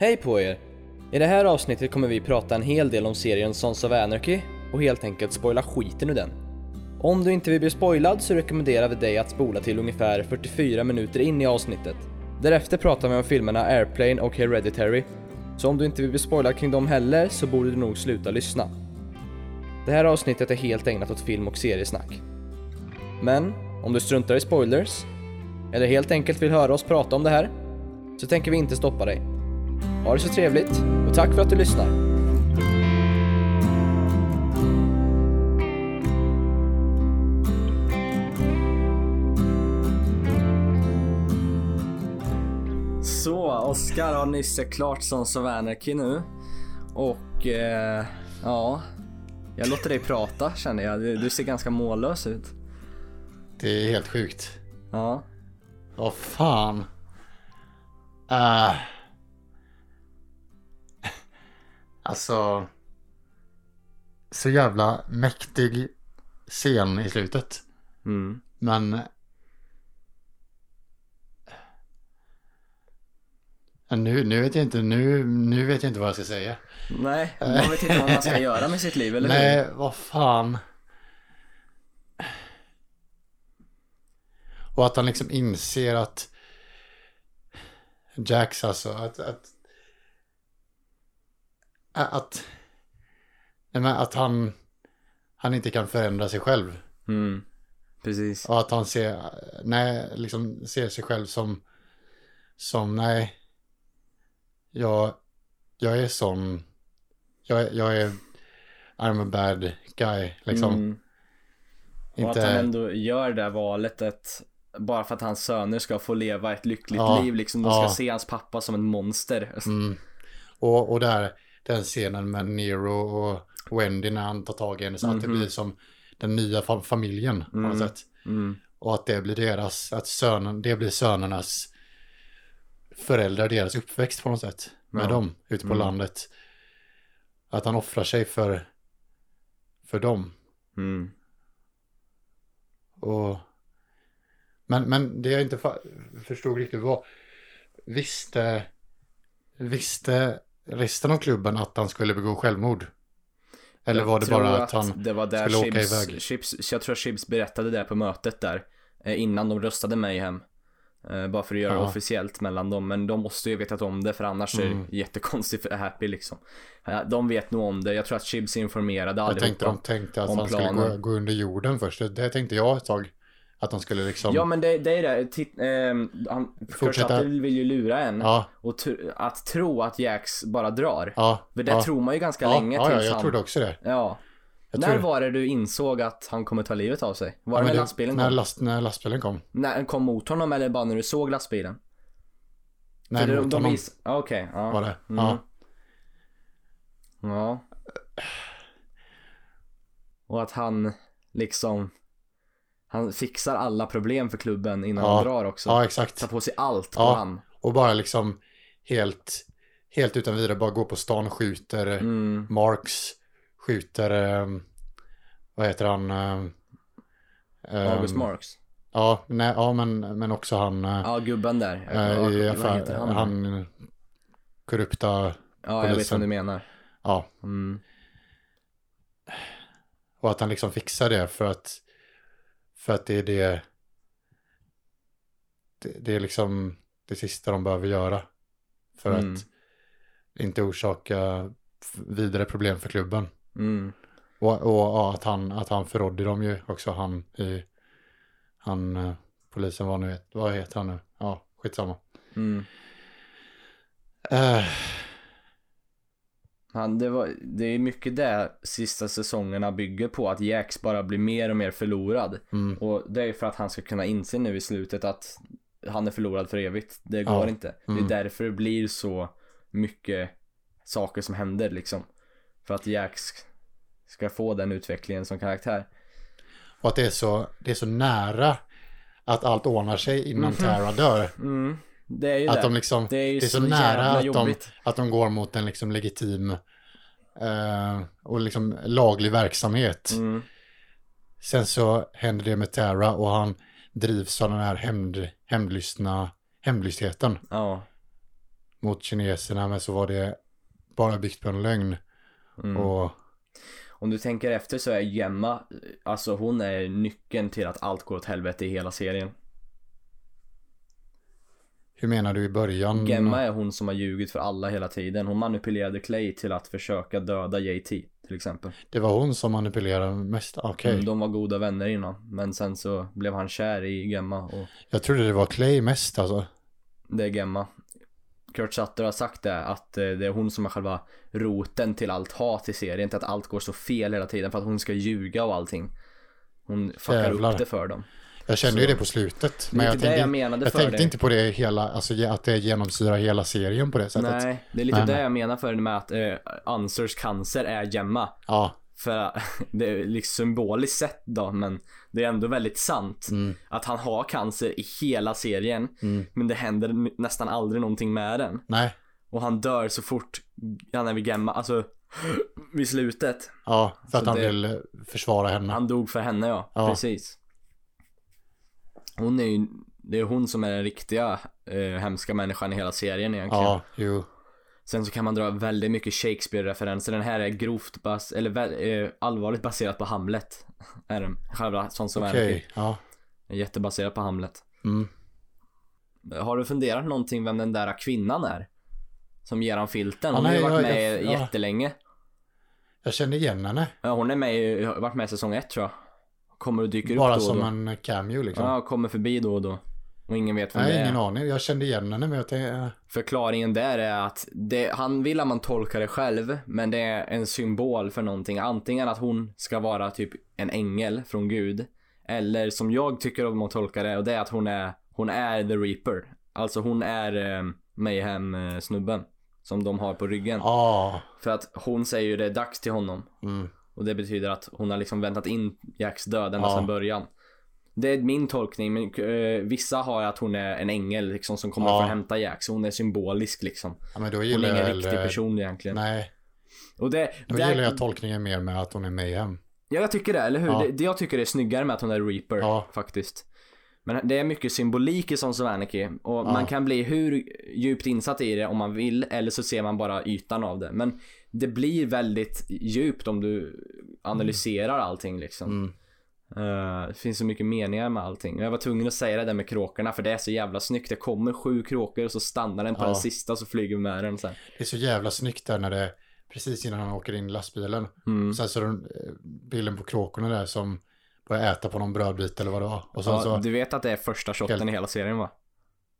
Hej på er! I det här avsnittet kommer vi prata en hel del om serien Sons of Anarchy och helt enkelt spoila skiten ur den. Om du inte vill bli spoilad så rekommenderar vi dig att spola till ungefär 44 minuter in i avsnittet. Därefter pratar vi om filmerna Airplane och Hereditary, så om du inte vill bli spoilad kring dem heller så borde du nog sluta lyssna. Det här avsnittet är helt ägnat åt film och seriesnack. Men, om du struntar i spoilers, eller helt enkelt vill höra oss prata om det här, så tänker vi inte stoppa dig. Ha det så trevligt och tack för att du lyssnar. Så, Oskar har nyss sett klart Sons of Anarchy nu. Och eh, ja, jag låter dig prata känner jag. Du, du ser ganska mållös ut. Det är helt sjukt. Ja. Vad fan. Uh. Alltså. Så jävla mäktig scen i slutet. Mm. Men. Nu, nu vet jag inte, nu, nu vet jag inte vad jag ska säga. Nej, man vet inte vad man ska göra med sitt liv, eller hur? Nej, vad fan. Och att han liksom inser att Jax alltså, att att att, att han han inte kan förändra sig själv. Mm. Precis. Och att han ser, nej, liksom ser sig själv som som, nej, jag, jag är sån, jag, jag är, I'm a bad guy, liksom. Mm. Och att han ändå gör det valet att bara för att hans söner ska få leva ett lyckligt Ja, liv liksom. De ska ja. se hans pappa som en monster. Mm. Och, och där, den scenen med Nero och Wendy när han tar tag i henne så att det Mhm. blir som den nya fa- familjen på något Mm. sätt. Mm. Och att det blir deras, att sönen, det blir sönernas föräldrar, deras uppväxt på något sätt. Med Ja. dem ute på Mm. landet. Att han offrar sig för, för dem. Mm. Och, men, men det jag inte förstod riktigt var, visste, visste resten av klubben att han skulle begå självmord? Eller Jag var det bara att han det var där skulle åka Chibs, iväg? Chibs, jag tror att Chibs berättade det på mötet där. eh, Innan de röstade Mayhem. Eh, Bara för att göra det Ja. officiellt mellan dem. Men de måste ju vetat om det för annars är Mm. det jättekonstigt för Happy liksom. De vet nog om det. Jag tror att Chibs informerade Jag allihopa. tänkte de tänkte att han skulle planen. gå, gå under jorden först. Det, det tänkte jag ett tag. Att de skulle liksom... Ja men det, det är det. Titt, ehm, han, Fortsätta. Vill ju lura en. ja, Och att tro att Jax bara drar. ja, För det ja. tror man ju ganska ja, länge ja, ja, tills jag han... trodde också det. Ja. Jag När tror- var det du insåg att han kommer ta livet av sig? Var Ja, det när lastbilen när, kom? last, när lastbilen kom. När kom mot honom eller bara när du såg lastbilen? Nej, mot honom vis... Okej, ja. var det. Mm. Ja. Ja. Och att han liksom Han fixar alla problem för klubben innan Ja. han drar också. ja, exakt. Tar på sig allt på Ja. han. Och bara liksom helt, helt utan vidare bara gå på stan och skjuter Mm. Marks, skjuter, ehm, vad heter han? ehm, August Marks. Ja, nej, ja men, men också han, eh, Ja, gubben där. Ja, i affär, han? han? korrupta, Ja, jag vet polisen. vad du menar. ja. Mm. Och att han liksom fixar det för att, för att det är det, det, det är liksom det sista de behöver göra. För Mm. att inte orsaka vidare problem för klubben. Mm. Och, och ja, att han, att han förrådde dem ju också, han i, han, eh, polisen var nu, vet- vad heter han nu? Ja, skitsamma. Mm. Uh, Han, det, var, det är mycket det sista säsongerna bygger på, att Jax bara blir mer och mer förlorad. mm, Och det är för att han ska kunna inse nu i slutet att han är förlorad för evigt. Det går Ja. inte. Mm. Det är därför det blir så mycket saker som händer liksom. För att Jax ska få den utvecklingen som karaktär. och att det är, så, det är så nära att allt ordnar sig innan Tara dör. Mm. Det är ju Att det. de liksom, det är ju det är så, så nära att de, jobbigt. att de går mot en liksom legitim eh, och liksom laglig verksamhet. Mm. Sen så händer det med Tara och han drivs av den här hämnd, hämndlystna, hämndlystheten. Ja. mot kineserna, men så var det bara byggt på en lögn. Mm. Och Om du tänker efter så är Gemma, alltså hon är nyckeln till att allt går åt helvete i hela serien. Hur menar du i början? Gemma är hon som har ljugit för alla hela tiden. Hon manipulerade Clay till att försöka döda JT till exempel. Det var hon som manipulerade mest? Okej. Mm, de var goda vänner innan. Men sen så blev han kär i Gemma och Jag trodde det var Clay mest alltså. det är Gemma. Kurt Sutter har sagt det, att eh, det är hon som är själva roten till allt hat i serien. Till att allt går så fel hela tiden för att hon ska ljuga och allting. Hon fuckar Jävlar. upp det för dem. Jag kände Så- ju det på slutet. Det är Men jag det tänkte, jag menade jag tänkte inte på det hela, alltså att det genomsyrar hela serien på det sättet. Nej, det är lite Nej, det nej. jag menar för det med att eh, Ansers cancer är Gemma. Ja, För det är liksom symboliskt sett då, men det är ändå väldigt sant. Mm. Att han har cancer i hela serien, men det händer nästan aldrig någonting med den. nej. Och han dör så fort han är vid Gemma, alltså vid slutet. Ja, för att Så han det- vill försvara henne. Han dog för henne ja, Ja. precis. Hon är ju, det är hon som är den riktiga eh, hemska människan i hela serien egentligen. Ja, jo. Sen så kan man dra väldigt mycket Shakespeare-referenser. Den här är grovt bas eller eh, allvarligt baserat på Hamlet. Är den. Själva Sons of Okej, Anarchy. ja. Är jättebaserat på Hamlet. Mm. Har du funderat någonting vem den där kvinnan är? Som ger han filten. Ja, Hon har ju nej, varit jag- med jag- ja. jättelänge. Jag kände igen henne. Ja, hon är med i, varit med i säsong ett tror jag. Kommer och dyker Bara upp då och som då. en cameo liksom. Ja, kommer förbi då och då. Och ingen vet vem Nej, det är. ingen aning. Jag kände igen henne men jag tänkte... Förklaringen där är att det, han vill att man tolkar det själv, men det är en symbol för någonting. Antingen att hon ska vara typ en ängel från Gud, eller som jag tycker om att tolka det, och det är att hon är, hon är the reaper. Alltså hon är eh, Mayhem-snubben som de har på ryggen. Ja. För att hon säger ju det är dags till honom. Mm. Och det betyder att hon har liksom väntat in Jacks död ända Ja. sedan början. Det är min tolkning, men eh, vissa har att hon är en ängel liksom som kommer Ja. för att hämta Jack. Så hon är symbolisk liksom. ja, men då Hon är ingen jag riktig person egentligen. Nej, Och det, då där, gillar jag tolkningen mer med att hon är Mayhem. Ja, jag tycker det, eller hur? Ja. Det, det jag tycker är snyggare med att hon är Reaper, Ja. faktiskt. Men det är mycket symbolik i Sons of Anarchy och Ja. man kan bli hur djupt insatt i det om man vill eller så ser man bara ytan av det. Men det blir väldigt djupt om du analyserar allting liksom. Mm. Eh, det finns så mycket meningar med allting. Jag var tvungen att säga det där med kråkorna för det är så jävla snyggt. Det kommer sju kråkor och så stannar den på Ja. den sista och så flyger vi med den sen. Det är så jävla snyggt där när det precis innan han åker in i lastbilen. Mm. Sen så är det eh, bilden på kråkorna där som börjar äta på någon brödbit eller vad det var. Och sen Ja, så, Du vet att det är första shotten Helt- i hela serien va?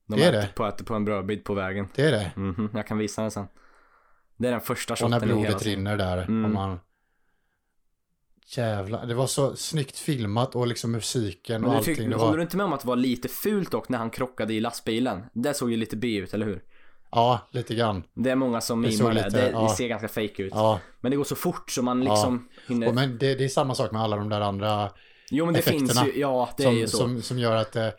De Det är äter det? På, äter på en brödbit på vägen. det är det. Mhm, jag kan visa den sen. Det är den första Och shotten när i hela blodet rinner där. Mm. Och man... Jävlar, det var så snyggt filmat och liksom musiken och allting. tyck, det håller var... du inte med om att det var lite fult dock när han krockade i lastbilen? Det såg ju lite B ut, eller hur? Ja, lite grann. Det är många som mimar det. Det, ja. det ser ganska fake ut. Ja, Men det går så fort så man liksom hinner... och men det, det är samma sak med alla de där andra jo men det effekterna finns ju, ja det är som, ju så. som, som gör att det,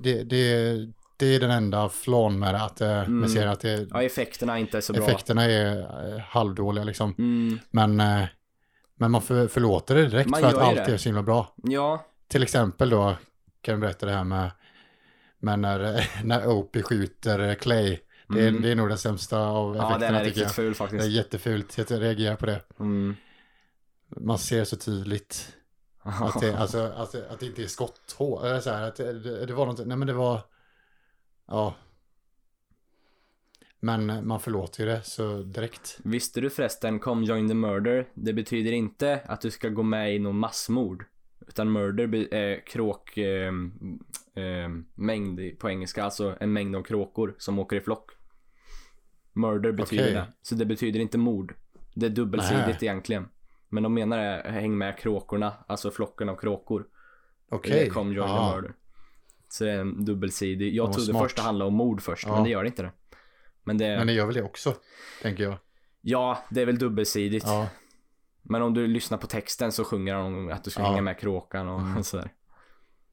det, det, det, är den enda flån med. Att, mm. med serien, att det, Ja effekterna är inte så bra. effekterna är eh, halvdåliga liksom. Mm, Men, eh, men man för, förlåter det direkt Man för att allt det. är så himla bra. ja, Till exempel då kan jag berätta det här med, med när, när Opie skjuter Clay. Det är, Mm. det är nog den sämsta av ja den effekterna är jag. riktigt ful Det är faktiskt. jättefult, jag reagerar på det. Mm. Man ser så tydligt att det, alltså, att, att det inte är skotthål. Eller så här, att det, det, det var något, nej men det var, ja. Men man förlåter ju det så direkt. Visste du förresten, kom join the murder, det betyder inte att du ska gå med i någon massmord. Utan murder är kråk, eh, eh, mängd på engelska, alltså en mängd av kråkor som åker i flock. Murder betyder Okej. det. Så det betyder inte mord. Det är dubbelsidigt Nej. egentligen. Men de menar det, häng med kråkorna, alltså flocken av kråkor. Okej. Det kom join Ja. the murder. Så det är en dubbelsidig. Jag trodde smart. först det handlade om mord först, Ja. men det gör det inte det. Men det, Men det gör väl det också, tänker jag. ja, det är väl dubbelsidigt. Ja, Men om du lyssnar på texten så sjunger han om att du ska Ja. hänga med kråkan och Mm. sådär.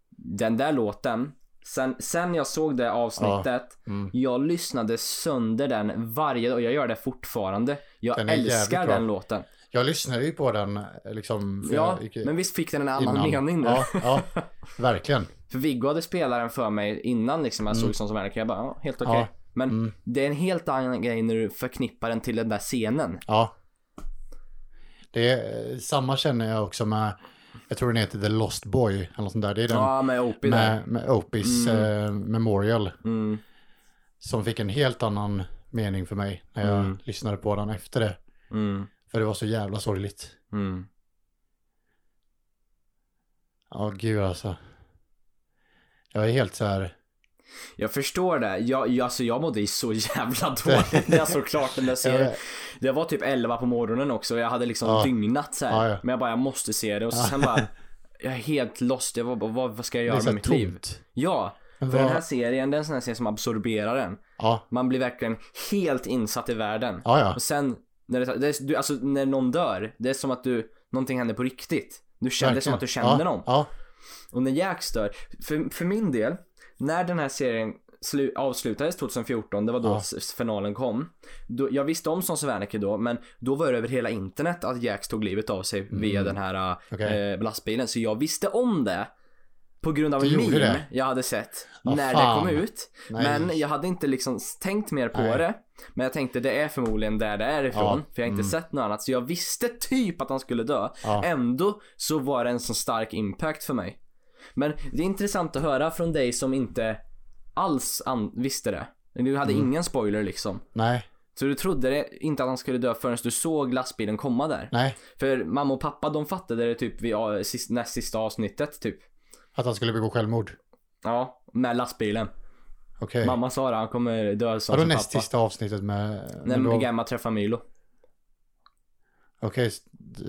Den där låten, sen, sen jag såg det avsnittet, mm. jag lyssnade sönder den varje dag och jag gör det fortfarande. Jag Den älskar den låten. Jag lyssnade ju på den eh, liksom. för Ja, jag men visst fick den en annan innan. mening nu? Ja, ja, verkligen. För Viggo hade spelat den för mig innan liksom jag Mm. såg sånt som Anarchy. Jag bara, ja, helt okej. Ja. Men Mm. det är en helt annan grej när du förknippar den till den där scenen. Ja. Det är, samma känner jag också med, jag tror den heter The Lost Boy, eller något sånt där. Det är den Ja, med Opie där. med, med Opis eh, Memorial. Mm. Som fick en helt annan mening för mig när jag Mm. lyssnade på den efter det. Mm. För det var så jävla sorgligt. Mm. Ja, gud alltså. Jag är helt så här. Jag förstår det. Jag, jag, alltså jag mådde ju så jävla dåligt när jag såg klart den där serien. Det var typ 11 på morgonen också. Jag hade liksom Ja. dygnat så här. Ja, ja. Men jag bara, jag måste se det. Och så sen bara, jag är helt lost. Jag bara, vad, vad ska jag göra med mitt liv? tomt. Ja, Men för den här vad- serien, det är en sån här serie som absorberar en. Ja, Man blir verkligen helt insatt i världen. ja, ja. Och sen, när, det, det är, du, alltså, när någon dör, det är som att du, någonting händer på riktigt. Du känner, det är som att du känner ja, någon. Ja, Och när Jax dör, för, för min del, när den här serien slu, avslutades 2014, det var då Ja. finalen kom. Då, jag visste om Sons Anarchy då, men då var det över hela internet att Jax tog livet av sig via den här Mm. Okej. eh, lastbilen. Så jag visste om det på grund av en meme det? jag hade sett Vad när fan. det kom ut. Nej. Men jag hade inte liksom tänkt mer på Nej. det. Men jag tänkte det är förmodligen där det är ifrån. Ja. För jag har inte Mm. sett något annat. Så jag visste typ att han skulle dö. Ja. Ändå så var det en så stark impact för mig. Men det är intressant att höra från dig som inte alls visste det. Du hade Mm. ingen spoiler liksom. nej, Så du trodde det, inte att han skulle dö förrän du såg lastbilen komma där. nej. För mamma och pappa de fattade det typ vid näst sista avsnittet typ. Att han skulle begå självmord. Ja, med lastbilen. Okej. Mamma sa det, han kommer dö som Vadå sin näst pappa. sista avsnittet med... När men då- Gamma träffar Milo. Okej,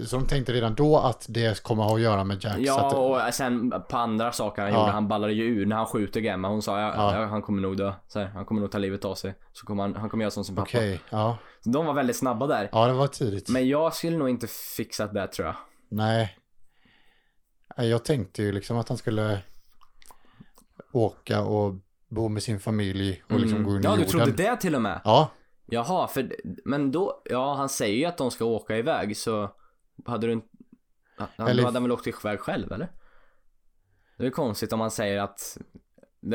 så de tänkte redan då att det kommer ha att göra med Jack? Ja, att, och sen på andra saker han Ja. gjorde. Han ballade ju ur när han skjuter Gamma. Hon sa ja, Ja. han kommer nog dö. Så här, han kommer nog ta livet av sig. Så kommer han, han kommer göra som sin pappa. Okej, ja. Så de var väldigt snabba där. Ja, det var tidigt. Men jag skulle nog inte fixat det tror jag. Nej. Jag tänkte ju liksom att han skulle åka och bo med sin familj och liksom gå Mm. under Ja, du jorden. trodde det till och med? Ja, Jaha, för, men då, ja han säger ju att de ska åka iväg så hade du inte, Eller- då hade han väl åkt iväg själv eller? Det är konstigt om man säger att,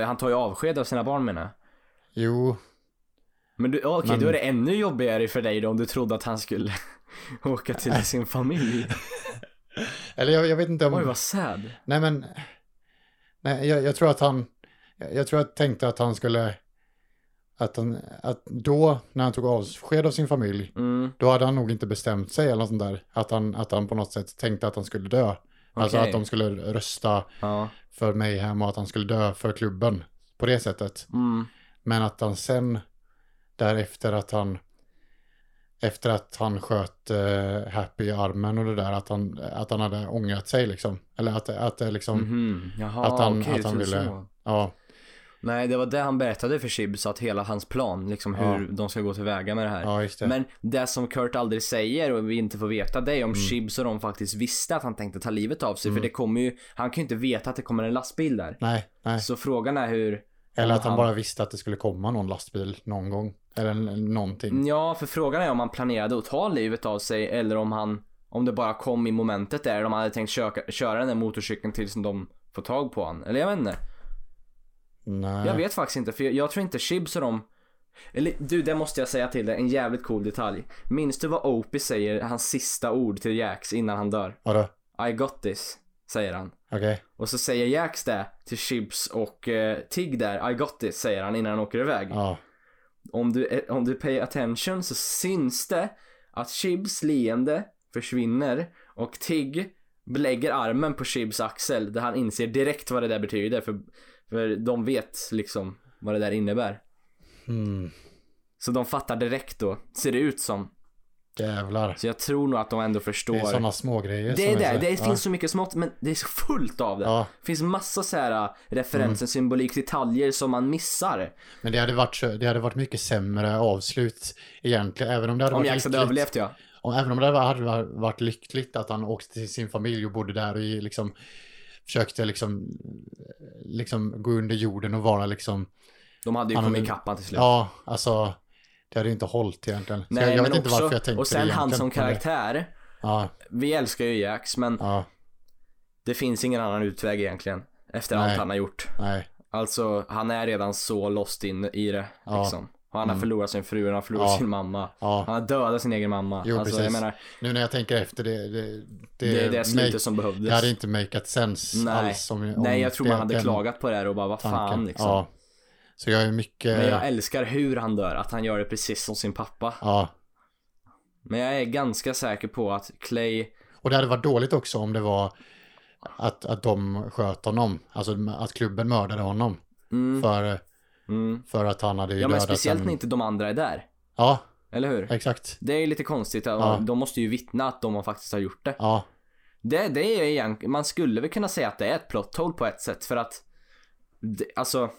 han tar ju avsked av sina barn menar jag. jo. Men du, okej, Men- då är det ännu jobbigare för dig då om du trodde att han skulle åka till sin familj. Eller jag, jag vet inte om... Oj, vad sad. Nej, men... Nej, jag, jag tror att han... Jag, tror jag tänkte att han skulle... Att, han, att då, när han tog avsked av sin familj, Mm, då hade han nog inte bestämt sig eller något sånt där. Att han, att han på något sätt tänkte att han skulle dö. Alltså Okej. att de skulle rösta ja. för Mayhem och att han skulle dö för klubben. På det sättet. Mm, Men att han sen, därefter att han, efter att han sköt eh, Happy i armen och det där, att han, att han hade ångrat sig liksom. Eller att, att det liksom, mhm. Jaha, att han, okej, att han ville, så. ja, Nej, det var det han berättade för Chibs, att hela hans plan, liksom hur Ja. de ska gå tillväga med det här. ja just det. Men det som Kurt aldrig säger och vi inte får veta det är Mm. om Chibs och de faktiskt visste att han tänkte ta livet av sig. För det kommer ju, han kan ju inte veta att det kommer en lastbil där. nej, nej. Så frågan är hur... Eller att han bara visste att det skulle komma någon lastbil någon gång. Eller någonting. Ja, för frågan är om han planerade att ta livet av sig eller om han, om det bara kom i momentet där. De hade tänkt köra, köra den där motorcykeln tills de får tag på han. Eller jag vet inte. Nej. Jag vet faktiskt inte, för jag, jag tror inte Chibs och de eller du, det måste jag säga till dig, en jävligt cool detalj. Minns du vad Opie säger, hans sista ord till Jax innan han dör? Vadå? I got this, säger han. Okej. Och så säger Jax det till Chibs och eh, Tig där, I got this, säger han innan han åker iväg. Ja. Om, du, eh, om du pay attention så syns det att Chibs leende försvinner och Tig lägger armen på Chibs axel där han inser direkt vad det där betyder för, för de vet liksom vad det där innebär. Hmm. Så de fattar direkt då, ser det ut som. Jävlar. Så jag tror nog att de ändå förstår. Det är sådana små grejer Det är det, det ja. finns så mycket smått men det är så fullt av det. Ja. Det finns massa så här äh, referenser, symbolik, detaljer som man missar. Men det hade, varit, det hade varit mycket sämre avslut egentligen. Även om det hade Om varit Jax hade lyckligt. överlevt ja. Och även om det hade varit- lyckligt att han åkte till sin familj och bodde där och liksom försökte liksom, liksom gå under jorden och vara liksom, De hade ju kommit ikapp till slut. ja, alltså, det hade inte hållit egentligen. Så Nej, jag, jag vet inte också, varför jag tänkte och sen det han som karaktär. Ja, Vi älskar ju Jax men ja, det finns ingen annan utväg egentligen. Efter Nej. allt han har gjort. nej, Alltså han är redan så lost in i det Ja. liksom. Och han har förlorat sin fru, han har förlorat Mm. Ja. sin mamma. Ja, Han har dödat sin egen mamma. Jo, alltså, precis. menar, nu när jag tänker efter det, det, det, det är det slutet make- som behövdes. det hade inte makeat sense Nej. alls. Om, om Nej, jag tror man hade klagat på det här och bara, vad fan liksom. Ja. Så jag är mycket, Men jag älskar hur han dör, att han gör det precis som sin pappa. ja. Men jag är ganska säker på att Clay, Och det hade varit dåligt också om det var att, att de sköt honom. Alltså att klubben mördade honom. mm, För, mm. för att han hade ju Ja men speciellt en... när inte de andra är där. Ja, Eller hur? exakt. Det är lite konstigt, Ja. de måste ju vittna att de faktiskt har gjort det. Ja, Det, det är egentligen, man skulle väl kunna säga att det är ett plot hole på ett sätt för att, det, alltså,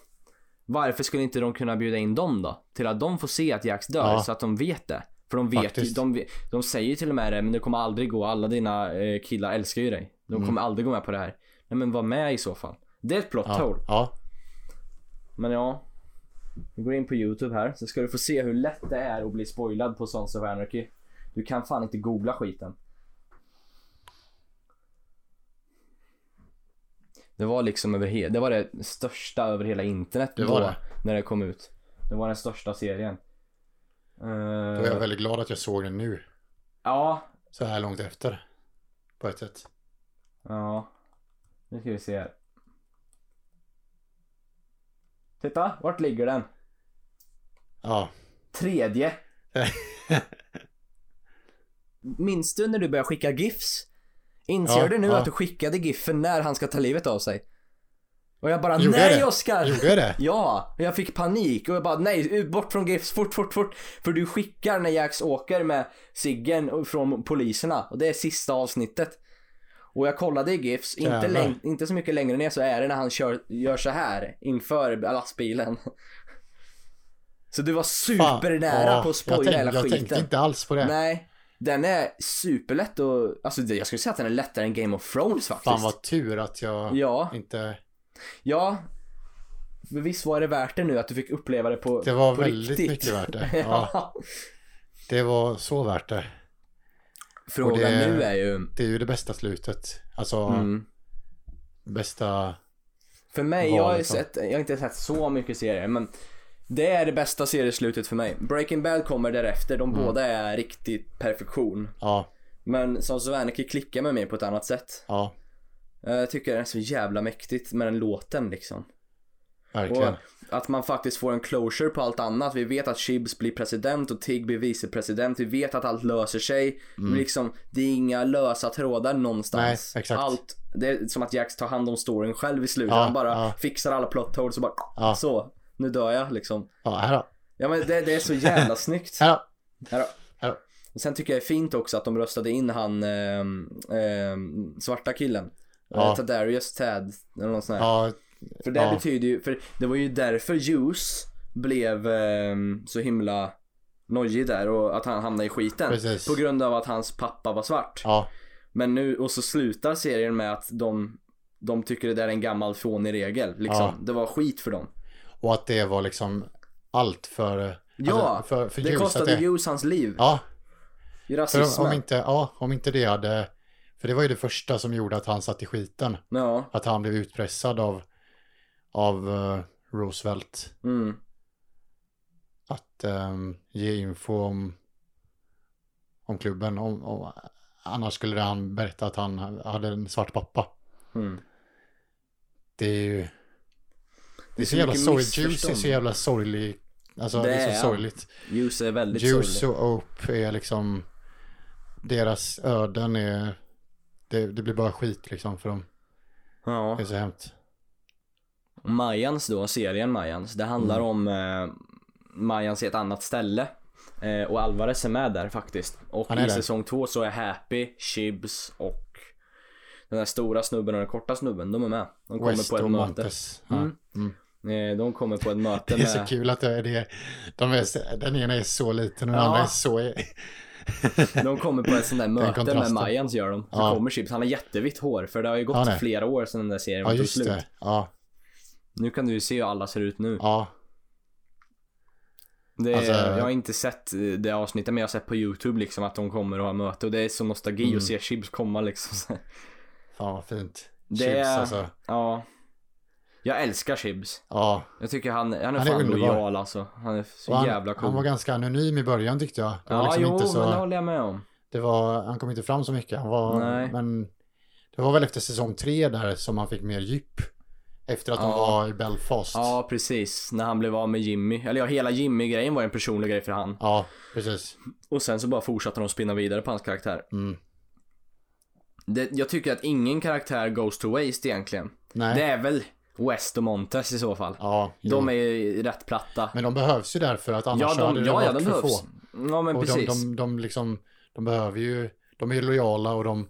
varför skulle inte de kunna bjuda in dem då? Till att de får se att Jax dör Ja. så att de vet det. För de vet ju, Faktiskt. de, de säger ju till och med det, men det kommer aldrig gå, alla dina eh, killar älskar ju dig. De Mm. kommer aldrig gå med på det här. Nej men var med i så fall. Det är ett plot ja, hole. ja. Men ja. Vi går in på YouTube här så ska du få se hur lätt det är att bli spoilad på Sons of Anarchy. Du kan fan inte googla skiten. Det var liksom över he- det var det största över hela internet Det var då, det. när det kom ut. Det var den största serien. Då är jag Uh, väldigt glad att jag såg den nu. ja, Så här långt efter. På ett sätt. ja. Nu ska vi se här. Titta, vart ligger den? Ja. Tredje. Minns du när du började skicka GIFs? Inser Ja, du nu ja. att du skickade GIFen när han ska ta livet av sig? Och jag bara Gjorde jag nej det? Oskar! Gjorde jag det? Ja, och jag fick panik och jag bara nej, bort från GIFs, fort, fort, fort. För du skickar när Jax åker med Siggen från poliserna och det är sista avsnittet. Och jag kollade i GIFs, inte, läng- inte så mycket längre ner så är det när han kör, gör så här inför lastbilen. Så du var supernära Ja, på att spoila jag hela Jag skiten. tänkte inte alls på det. Nej, den är superlätt och, alltså jag skulle säga att den är lättare än Game of Thrones faktiskt. Fan vad tur att jag Ja, inte... ja. Visst var det värt det nu att du fick uppleva det på Det var på väldigt riktigt. mycket värt det. ja. Det var så värt det. Frågan det- nu är ju, Det är ju det bästa slutet. Alltså, mm. bästa... för mig, jag har, ju sett, jag har inte sett så mycket serier men det är det bästa serieslutet för mig. Breaking Bad kommer därefter, de Mm. båda är riktigt perfektion. Ja, Men Sons of Anarchy klickar med mig på ett annat sätt. ja, Jag tycker det är så jävla mäktigt med den låten liksom. verkligen. Och att man faktiskt får en closure på allt annat. Vi vet att Chibs blir president och Tig blir vicepresident. Vi vet att allt löser sig. Liksom, det är inga lösa trådar någonstans. Mm. Nej, exakt. Allt, det är som att Jax tar hand om storyn själv i slutet. Ja, Han bara ja. fixar alla plot holes och bara Ja. så. Nu dör jag liksom. Ja, här då. Ja men det, det är så jävla snyggt. Här då. Här då. Här då. Och sen tycker jag det är fint också att de röstade in han ehm, ehm, svarta killen. Ja. Ja. Tadarius Tad eller något sånt här. Ja, För det Ja. betyder ju, för det var ju därför Juice blev ehm, så himla nojig där och att han hamnade i skiten. Precis. På grund av att hans pappa var svart. ja, Men nu, och så slutar serien med att de, de tycker det där är en gammal fånig regel. Liksom. Ja. Det var skit för dem. Och att det var liksom allt för... Ja, alltså, för, för det ljus, kostade det, Juice hans liv. Ja, I för rasismen. om inte, ja, om inte det hade... För det var ju det första som gjorde att han satt i skiten. Ja. Att han blev utpressad av, av eh, Roosevelt. Mm. Att ehm, ge info om, om klubben. Om, om, annars skulle han berätta att han hade en svart pappa. Mm. Det är ju... Det är så, så jävla sorgligt. Juice är så jävla sorglig. Alltså Det det, är så sorgligt. Juice är väldigt Juice sorglig. och Ope är liksom... Deras öden är... Det, det blir bara skit liksom för dem. Ja. Det är så hemskt. Mayans då, serien Mayans, det handlar Mm. om eh, Mayans i ett annat ställe. Eh, och Alvarez är med där faktiskt. Och i där. säsong två så är Happy, Chibs och den där stora snubben och den korta snubben, de är med. De kommer West på ett möte. Ja. Mm. Eh, de kommer på ett möte Det är så med... kul att det är det. De är, den ena är så liten och den Ja. andra är så... De kommer på ett sånt där möte med. Mayans gör de. Så Ja. kommer Chibs, han har jättevitt hår för det har ju gått Ja, flera år sedan den där serien Ja, var slut. det. Ja, Nu kan du ju se hur alla ser ut nu. ja. Det Alltså- jag har inte sett eh, det avsnittet men jag har sett på youtube liksom att de kommer och har möte och det är så nostalgi Mm. att se Chibs komma liksom. Fan vad fint. Det Chips är- alltså. ja. Jag älskar Chibs. Ja. Jag tycker han, han är Han är fan underbar. lojal alltså. Han är så han, jävla cool. han var ganska anonym i början tyckte jag. Ja, liksom jo, så... men det håller jag med om. Det var, han kom inte fram så mycket. Han var, Nej. men det var väl efter säsong tre där som han fick mer djup. Efter att de Ja. var i Belfast. Ja, precis. När han blev av med Jimmy. Eller ja, hela Jimmy-grejen var en personlig grej för han. Ja, precis. Och sen så bara fortsatte de spinna vidare på hans karaktär. Mm. Det, jag tycker att ingen karaktär goes to waste egentligen. Nej. Det är väl West och Montes i så fall. Ja, jo. De är ju rätt platta. Men de behövs ju därför att annars ja, hade de, det ja, varit ja, de för behövs. få. Ja, men och de, precis. de, de, liksom, de behöver ju, de är ju lojala och de,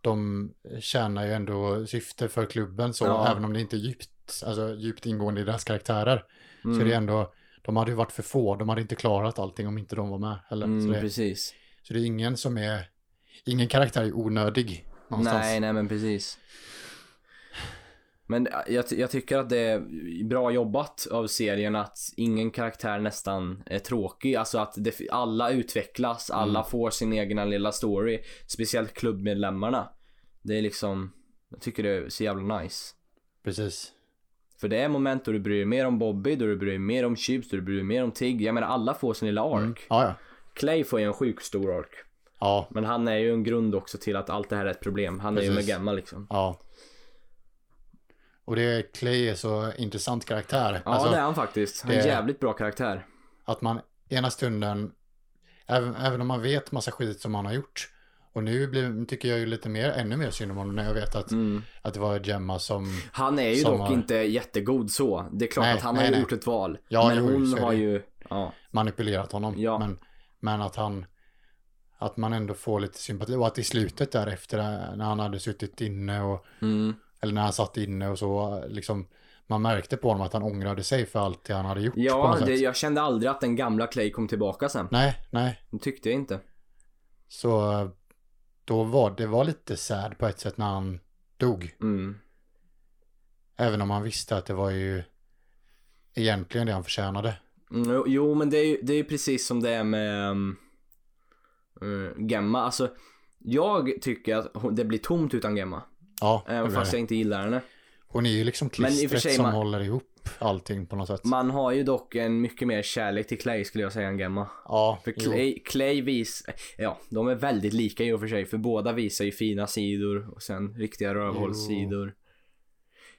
de tjänar ju ändå syfte för klubben så, Ja. även om det inte är djupt, alltså, djupt ingående i deras karaktärer. Så Mm. är det ändå, de hade ju varit för få, de hade inte klarat allting om inte de var med heller. Mm, så, det, precis. så det är ingen som är, ingen karaktär är onödig någonstans. Nej, nej men precis. Men jag, jag tycker att det är bra jobbat av serien att ingen karaktär nästan är tråkig. Alltså att det, alla utvecklas, alla Mm. får sin egna lilla story. Speciellt klubbmedlemmarna. Det är liksom, jag tycker det är så jävla nice. Precis. För det är moment då du bryr dig mer om Bobby, då du bryr dig mer om Chips, då du bryr dig mer om Tig. Jag menar alla får sin lilla ark. Mm. Ja, ja. Clay får ju en sjukt stor ark. Ja, Men han är ju en grund också till att allt det här är ett problem. Han är ju med Precis. Gemma liksom. ja. Och det är Clay är så intressant karaktär. Ja Alltså, det är han faktiskt. Han är en jävligt bra karaktär. Att man ena stunden, även, även om man vet massa skit som han har gjort, och nu blir, tycker jag ju lite mer, ännu mer synd om honom när jag vet att, Mm. att det var Gemma som, Han är ju dock har- inte jättegod så. Det är klart Nej, att han nej, har nej. gjort ett val. Ja, men jo, hon har ju, ja. manipulerat honom. Ja. Men, men att han, att man ändå får lite sympati och att i slutet därefter när han hade suttit inne och, Mm. Eller när han satt inne och så, liksom, man märkte på honom att han ångrade sig för allt det han hade gjort Ja, det, jag kände aldrig att den gamla Clay kom tillbaka sen. Nej, nej. Det tyckte jag inte. Så då var det var lite sad på ett sätt när han dog. Mm. Även om han visste att det var ju egentligen det han förtjänade. Mm, jo- men det är ju det är precis som det är med um, Gemma. Alltså, jag tycker att det blir tomt utan Gemma. Ja, blev fast jag inte gillar henne. Hon är ju liksom klistret sig som man- håller ihop allting på något sätt. Man har ju dock en mycket mer kärlek till Clay skulle jag säga än Gemma. ja, För jo. Clay, Clay vis, ja de är väldigt lika i och för sig för båda visar ju fina sidor och sen riktiga rövhålssidor.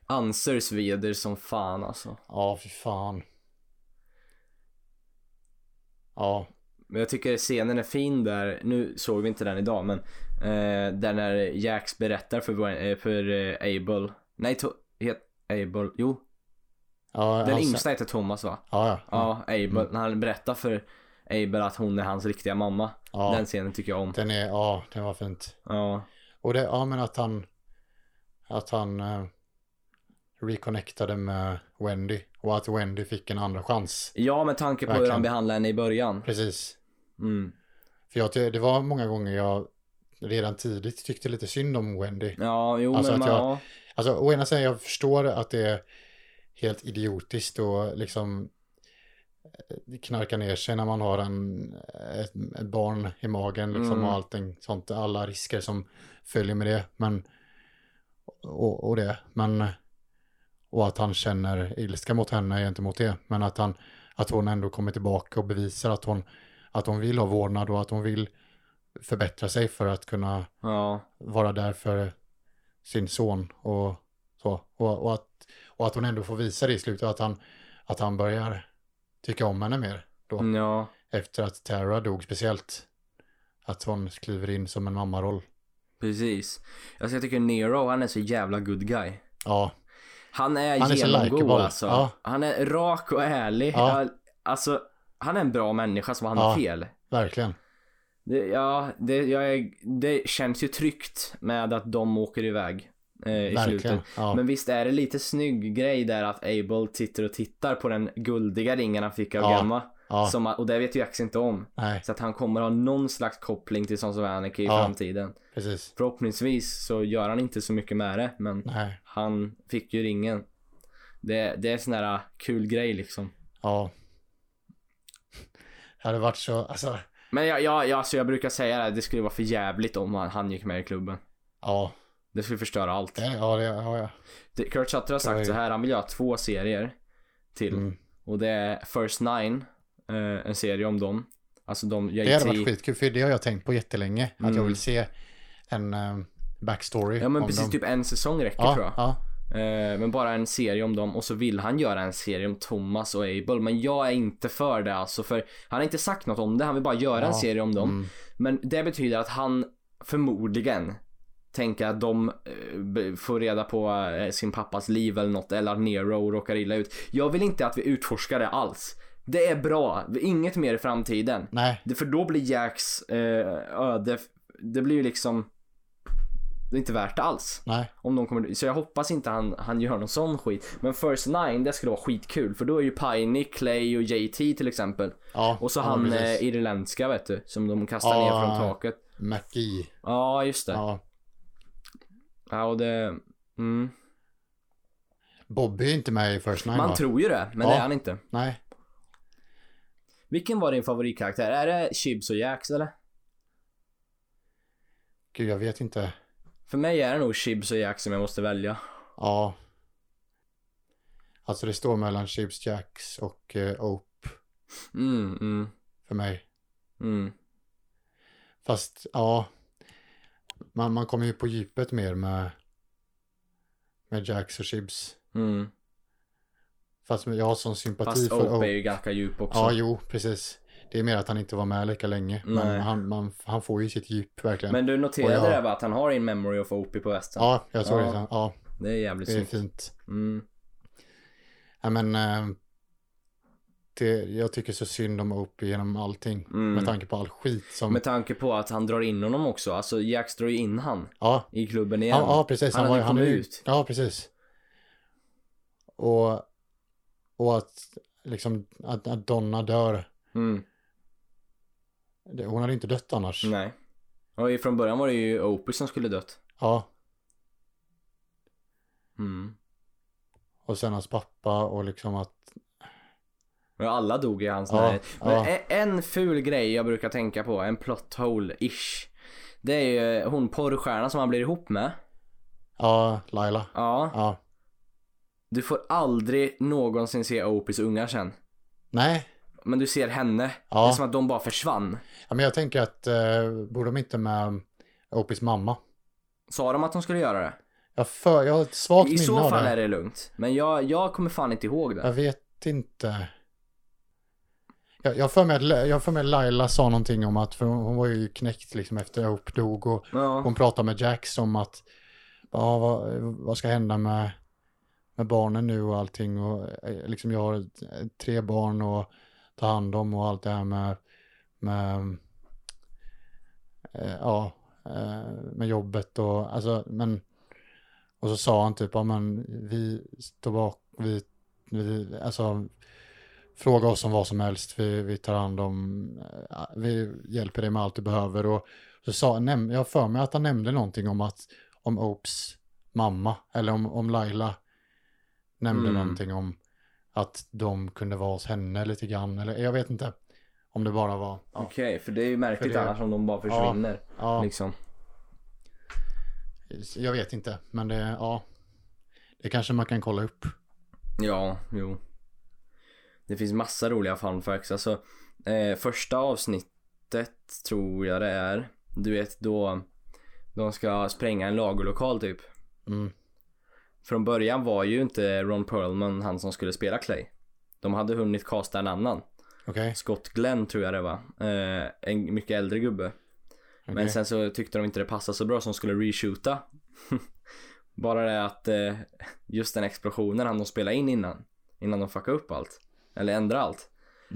Anser sveder som fan alltså. Ja, fy fan. Ja, Men jag tycker scenen är fin där, nu såg vi inte den idag men eh, där när Jax berättar för, eh, för eh, Abel, nej to, het, Abel, jo ja den yngsta heter Thomas va? Ja, ja. Ja, Abel, Mm. när han berättar för Abel att hon är hans riktiga mamma. Ja. Den scenen tycker jag om. Den är, ja, den var fint. Ja, Och det, ja men att han, att han eh, reconnectade med Wendy. Och att Wendy fick en andra chans. ja med tanke på hur Verkligen. han behandlade henne i början. Precis. Mm. För jag, det var många gånger jag redan tidigt tyckte lite synd om Wendy. Ja, jo Alltså men att jag- ja. Alltså å ena sidan jag förstår att det är helt idiotiskt och liksom eh, knarka ner sig när man har en, ett, ett barn i magen liksom Mm. och allting sånt, alla risker som följer med det. Men, och, och det, men och att han känner ilska mot henne gentemot det. Men att, han, att hon ändå kommer tillbaka och bevisar att hon, att hon vill ha vårdnad och att hon vill förbättra sig för att kunna ja. vara där för sin son och så. Och, och, att, och att hon ändå får visa det i slutet, att han, att han börjar tycka om henne mer då. Mm, Ja, Efter att Tara dog speciellt. Att hon kliver in som en mammaroll. precis. Alltså jag tycker Nero, han är så jävla good guy. Ja, Han är, Han är genomgod alltså. Ja. Han är rak och ärlig. Ja, Alltså, han är en bra människa som handlar Ja. fel. verkligen. Det, ja, det, jag det känns ju tryggt med att de åker iväg eh, i Verkligen. slutet. Ja. Men visst är det lite snygg grej där att Abel sitter och tittar på den guldiga ringen han fick av Ja. Gemma. ja, Som, och det vet ju Jax inte om. nej, Så att han kommer ha någon slags koppling till Sons of Anarchy i Ja. framtiden. precis. Förhoppningsvis så gör han inte så mycket med det, men Nej, han fick ju ringen. Det, det är sån där kul grej liksom. ja. Det hade varit så, alltså, Men jag, jag, jag, alltså jag brukar säga det, det skulle vara för jävligt om han, han gick med i klubben. ja. Det skulle förstöra allt. Det, ja, det har jag. Kurt Sutter har sagt Oj. så här, han vill göra två serier till. Mm. Och det är First Nine, eh, en serie om dem. Alltså de, JT. Det hade varit skitkul, för det har jag tänkt på jättelänge. Att Mm. jag vill se en um, backstory. Ja men precis, dem. typ en säsong räcker ja, tror jag. Ja, men bara en serie om dem och så vill han göra en serie om Thomas och Abel. Men jag är inte för det alltså för han har inte sagt något om det, han vill bara göra en Ja, serie om dem. mm. Men det betyder att han förmodligen tänker att de eh, får reda på eh, sin pappas liv eller något eller att Nero råkar illa ut. Jag vill inte att vi utforskar det alls. Det är bra, inget mer i framtiden. Nej, för då blir Jacks eh, öde, det blir ju liksom det är inte värt det alls. nej. Om de kommer, så jag hoppas inte han, han gör någon sån skit. Men First Nine, det skulle vara skitkul. För då är ju Piney, Clay och JT till exempel. Ja, Och så ja, han precis. eh, irländska vet du, som de kastar Ja. ner från taket. McGee. Ja, just det. Ja, Ja. och det... Mm. Bobby är inte med i First Nine Man va? tror ju det, men det är han inte. Nej. Vilken var din favoritkaraktär? Är det Chibs och Jax eller? Gud, jag vet inte. För mig är det nog Chibs och Jax som jag måste välja. Ja. Alltså det står mellan Chips Jacks och uh, Ope Mm, mm, för mig. mm. Fast, ja. Man, man kommer ju på djupet mer med, med Jacks och Chips. mm. Fast jag har sån sympati Fast för Ope är Ope. ju ganska djup också. Ja, jo, precis. Det är mer att han inte var med lika länge. Nej. Men han, man, han får ju sitt djup verkligen. Men du noterade jag- det va, att han har In Memory of Opie på västen? Ja, jag såg Ja. det. Ja, Det är jävligt det är fint. Mm. Ja, men eh, det, jag tycker så synd om Opie genom allting. Mm. Med tanke på all skit som... Med tanke på att han drar in honom också. Alltså Jax drar ju in han Ja, i klubben igen. ja, ja, precis. Han var, hade han kommit ut. Ja, precis. Och, och att liksom att, att Donna dör. Mm. Det- Hon hade inte dött annars. Nej. Och från början var det ju Opie som skulle dött. Ja, Mm. och sen hans pappa och liksom att... Men alla dog i hans Ja, närhet. Men ja. en ful grej jag brukar tänka på, en plot hole-ish. Det är ju hon porrstjärnan som han blir ihop med. Ja, Laila. Ja. Ja. Du får aldrig någonsin se Opies ungar sen. Nej, Men du ser henne. Ja. Det är som att de bara försvann. ja, men jag tänker att eh, borde de inte med Opies mamma? Sa de att de skulle göra det? Jag, för, jag har ett svagt I minne så av fall det. är det lugnt. Men jag, jag kommer fan inte ihåg det. Jag vet inte. Jag, jag för mig att jag för mig att Laila sa någonting om att, för hon, var ju knäckt liksom efter Hope dog och Ja. hon pratade med Jax om att, ja vad, vad ska hända med, med barnen nu och allting och eh, liksom jag har tre barn och ta hand om och allt det här med, med eh, ja, eh, med jobbet och alltså, men och så sa han typ, ja men vi står bak, vi, vi alltså fråga oss om vad som helst, vi, vi tar hand om, eh, vi hjälper dig med allt du behöver och så sa, näm, jag för mig att han nämnde någonting om att, om Opes mamma, eller om, om Laila nämnde Mm. någonting om att de kunde vara hos henne lite grann, eller jag vet inte om det bara var, ja, Okej, för det är ju märkligt det- annars om de bara försvinner. ja Liksom. jag vet inte, men det, ja, det kanske man kan kolla upp. Ja, jo. Det finns massa roliga fun facts. Alltså, eh, första avsnittet tror jag det är. Du vet då de ska spränga en lagerlokal typ. Mm. Från början var ju inte Ron Perlman han som skulle spela Clay. De hade hunnit casta en annan. Okej, Scott Glenn tror jag det var. Eh, en mycket äldre gubbe. Men okej. sen så tyckte de inte det passade så bra som skulle reshoota. Bara det att eh, just den explosionen han de spelade in innan. Innan de fuckade upp allt. Eller ändrade allt.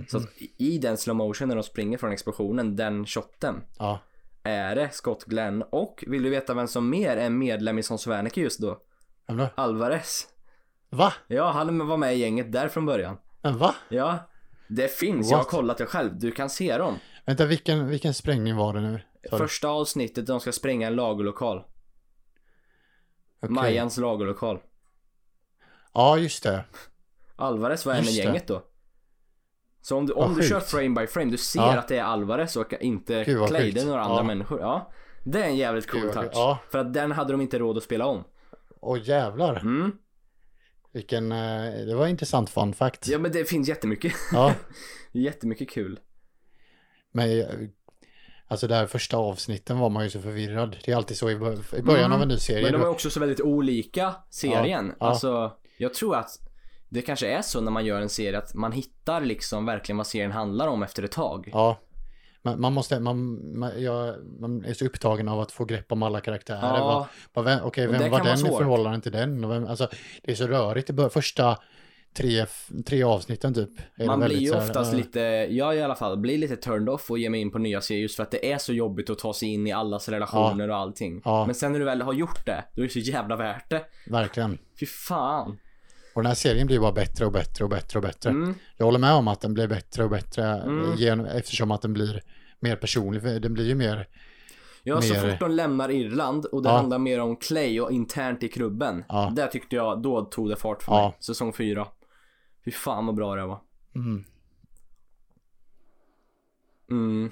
Så att i- i den slow motion när de springer från explosionen, den shotten. Ja, Är det Scott Glenn och vill du veta vem som mer är medlem i Sons Wernicke just då? Då? Alvarez. Va? Ja, han var med i gänget där från början. Men va? Ja, det finns. Jag har What? kollat det själv. Du kan se dem. Vänta, vilken, vilken sprängning var det nu? Du? Första avsnittet, de ska spränga en lagerlokal. Okej. Majans lagerlokal. Ja, just det. Alvarez var en i gänget då. Så om du, om du kör frame by frame, du ser Ja. att det är Alvarez och inte Clay, det är några andra Ja. människor. Ja. Det är en jävligt cool Gud, touch. Ja. För att den hade de inte råd att spela om. Åh jävlar. Mm. Vilken, eh, det var en intressant fun fact. Ja men det finns jättemycket. Ja. jättemycket kul. Men eh, alltså där första avsnitten var man ju så förvirrad. Det är alltid så i, bör- i början av en ny serie. Mm. Men de är också så väldigt olika serien. Ja, ja. Alltså, jag tror att det kanske är så när man gör en serie att man hittar liksom verkligen vad serien handlar om efter ett tag. Ja. Man, man måste, man, man, jag, man är så upptagen av att få grepp om alla karaktärer. Ja. Vem, okej, Och det vem var den i förhållande till den? Och vem, alltså, det är så rörigt i första tre, tre avsnitten typ. Man blir ju här, oftast ja. lite, jag i alla fall, blir lite turned off och ger mig in på nya serier just för att det är så jobbigt att ta sig in i allas relationer och allting. Ja. Men sen när du väl har gjort det, då är det så jävla värt det. Verkligen. Fy fan. Och den här serien blir bara bättre och bättre och bättre och bättre. Mm. Jag håller med om att den blir bättre och bättre Mm. genom, eftersom att den blir mer personlig. För Den blir ju mer, Ja, så Mer- fort de lämnar Irland och det Ja. handlar mer om Clay och internt i klubben. Ja. Där tyckte jag, då tog det fart för Ja. mig. Säsong fyra. Fy fan vad bra det var. mm. Mm.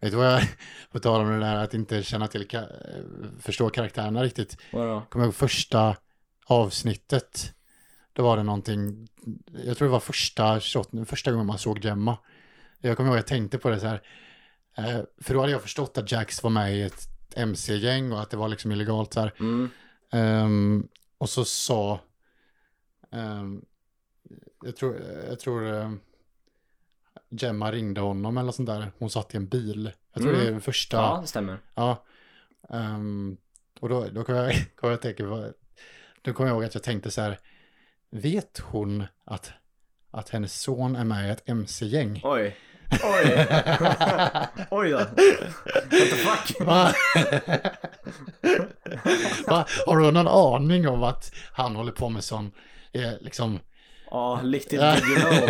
vet du vad jag, på tal om det där att inte känna till, ka- förstå karaktärerna riktigt. Vadå? Kommer ihåg första avsnittet. Då var det någonting, jag tror det var första, första gången man såg Gemma. Jag kommer ihåg jag tänkte på det så här. Eh, För då hade jag förstått att Jax var med i ett MC-gäng och att det var liksom illegalt så här. Mm. Ehm, och så sa, ehm, jag tror, jag tror ehm, Gemma ringde honom eller sånt där. Hon satt i en bil. Jag tror Mm. det är den första. Ja, det stämmer. Ja. Och då, då kommer jag, kommer jag tänka på, då kommer jag ihåg att jag tänkte så här, vet hon att, att hennes son är med i ett MC-gäng? Oj. Oj. Oj då. What the fuck? Va? Va? Har du någon aning om att han håller på med sån, eh, liksom... Ja, little did you know.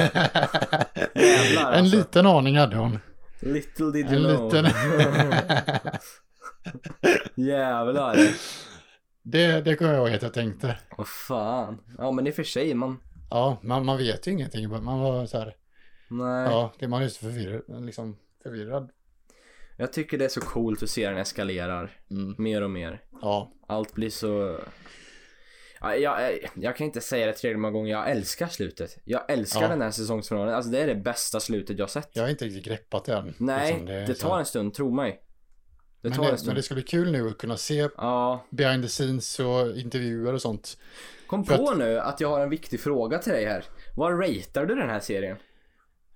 Jävlar, en alltså. liten aning hade hon. Little did you En know. liten... Jävlar. det, det kommer jag ihåg att jag tänkte. Vad fan. Ja men i och för sig man. Ja, man, man vet ju ingenting. Man var så här, Nej. ja, det man är så förvirrad, liksom förvirrad. Jag tycker det är så coolt att se den eskalerar. Mm. Mer och mer. Ja, Allt blir så... Ja, jag, jag kan inte säga det tredje många gånger, jag älskar slutet. Jag älskar Ja. den här säsongsfinalen. Alltså det är det bästa slutet jag sett. jag har inte riktigt greppat det än. Nej, Liksom, det, så tar här- en stund, tro mig. Det men, tar en det, stund. men det ska bli kul nu att kunna se Ja. behind the scenes och intervjuer och sånt. Kom För på nu att jag har en viktig fråga till dig här. Vad ratear du den här serien?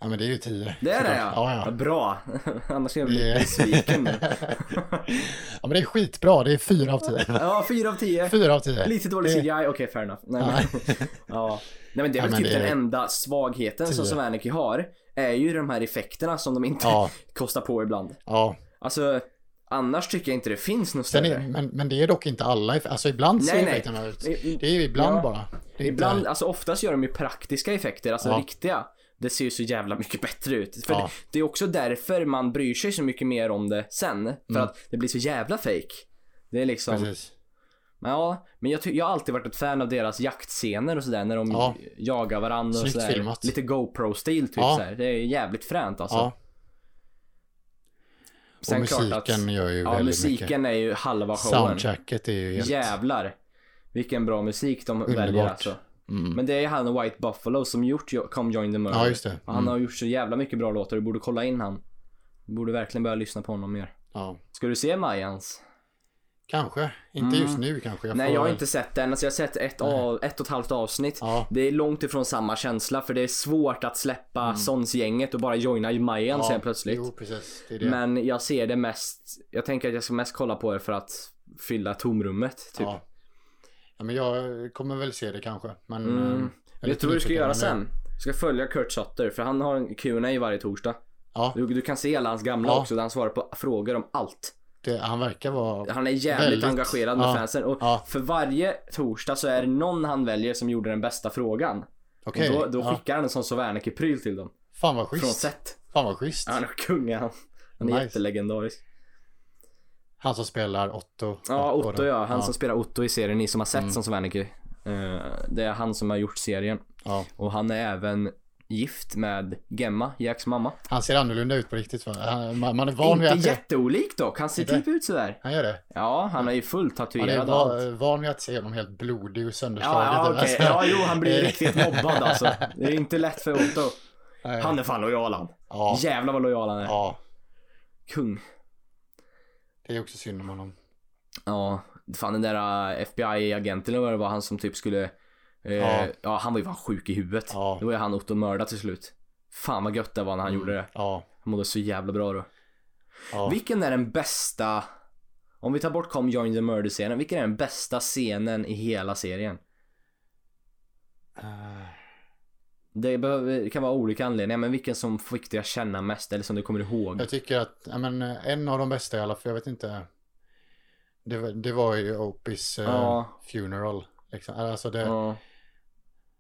Ja, men det är ju tio. Det är det ja. Ja, ja. Bra. Annars skulle jag är- besviken ja, men det är skitbra. Det är fyra av tio. Ja, fyra av tio. Fyra av tio. Lite dålig CGI, okej fair enough. Nej, men, ja. Nej men det är väl typ den är- enda svagheten som Tio. Savanicki har. Är ju de här effekterna som de inte Ja, kostar på ibland. ja. Alltså, annars tycker jag inte det finns något större. är, men, men det är dock inte alla Alltså ibland ser Nej, nej. effekterna ut. Det är ju ibland Ja. bara. Är Ibland, Inte, alltså oftast gör de ju praktiska effekter, alltså Ja. riktiga. Det ser ju så jävla mycket bättre ut. För Ja. det, det är också därför man bryr sig så mycket mer om det sen. För Mm. att det blir så jävla fake. Det är liksom, precis. men ja, men jag, jag har alltid varit ett fan av deras jaktscener och sådär när de Ja. jagar varandra och sådär. filmat. Lite GoPro-stil typ Ja. såhär. Det är jävligt fränt alltså. Ja. Och Sen klart musiken gör ju Ja, väldigt musiken är ju halva showen. Soundtracket är ju helt... Jävlar. Vilken bra musik de Underbart. väljer alltså. Mm. Men det är han White Buffalo som gjort jo- Come Join the Murder. Ja, just det. Och Han har gjort så jävla mycket bra låtar, du borde kolla in han. Du borde verkligen börja lyssna på honom mer. Ja. Ska du se Mayans? Kanske. Inte Mm. just nu kanske. Jag Nej får... jag har inte sett den, alltså jag har sett ett, av, ett och ett halvt avsnitt. Ja. Det är långt ifrån samma känsla för det är svårt att släppa Sons-gänget och bara joina Mayans sen plötsligt. Jo, precis. Det det. Men jag ser det mest, jag tänker att jag ska mest kolla på det för att fylla tomrummet typ. Ja. Ja, men jag kommer väl se det kanske. Men... Mm. eh, jag Vet du vad du ska nyfiken, göra men sen? Du ska följa Kurt Sutter för han har en Q&A varje torsdag. Ja, Du, du kan se alla hans gamla Ja. också där han svarar på frågor om allt. det, han verkar vara... Han är jävligt Väldigt. engagerad med Ja. fansen och Ja. för varje torsdag så är det någon han väljer som gjorde den bästa frågan. Okej. Och då, då ja. skickar han en sån Sovaneki-pryl till dem. Fan vad Från schysst. set. Fan vad schysst. Han är kung han. Han är Nice. jättelegendarisk. Han som spelar Otto. Ja, Otto ja. Han som spelar Otto i serien, ni som har sett Mm. som Sovaneki. Eh, det är han som har gjort serien. Ja, Och han är även gift med Gemma, Jacks mamma. Han ser annorlunda ut på riktigt. Han, man, man är van vid Inte att det, jätteolik dock, han ser Inte? typ ut sådär. Han gör det. Ja, han är ju fullt Han är tatuerad och allt. va, van vid att se honom helt blodig och sönderslagen. Ja, ja okej. Alltså, Ja, jo, han blir riktigt mobbad alltså. Det är inte lätt för Otto. nej. Han är fan lojal han. ja, Jävlar vad lojal han är. ja, Kung. Det är också synd om honom. Ja, fan den där äh, FBI-agenten eller vad det var, han som typ skulle eh, ja. Ja. han var ju fan sjuk i huvudet. Ja. Då var ju han Otto mördad till slut. Fan vad gött det var när han gjorde det. Ja, Han mådde så jävla bra då. ja. Vilken är den bästa, om vi tar bort Come Join the Murder-scenen, vilken är den bästa scenen i hela serien? Eh, Det, behöver, det kan vara olika anledningar, men vilken som fick dig att känna mest eller som du kommer ihåg? Jag tycker att, ja, men eh, en av de bästa i alla fall, jag vet inte. Det, var- det var ju Opis eh, Ja. funeral. Liksom. Alltså det, Ja.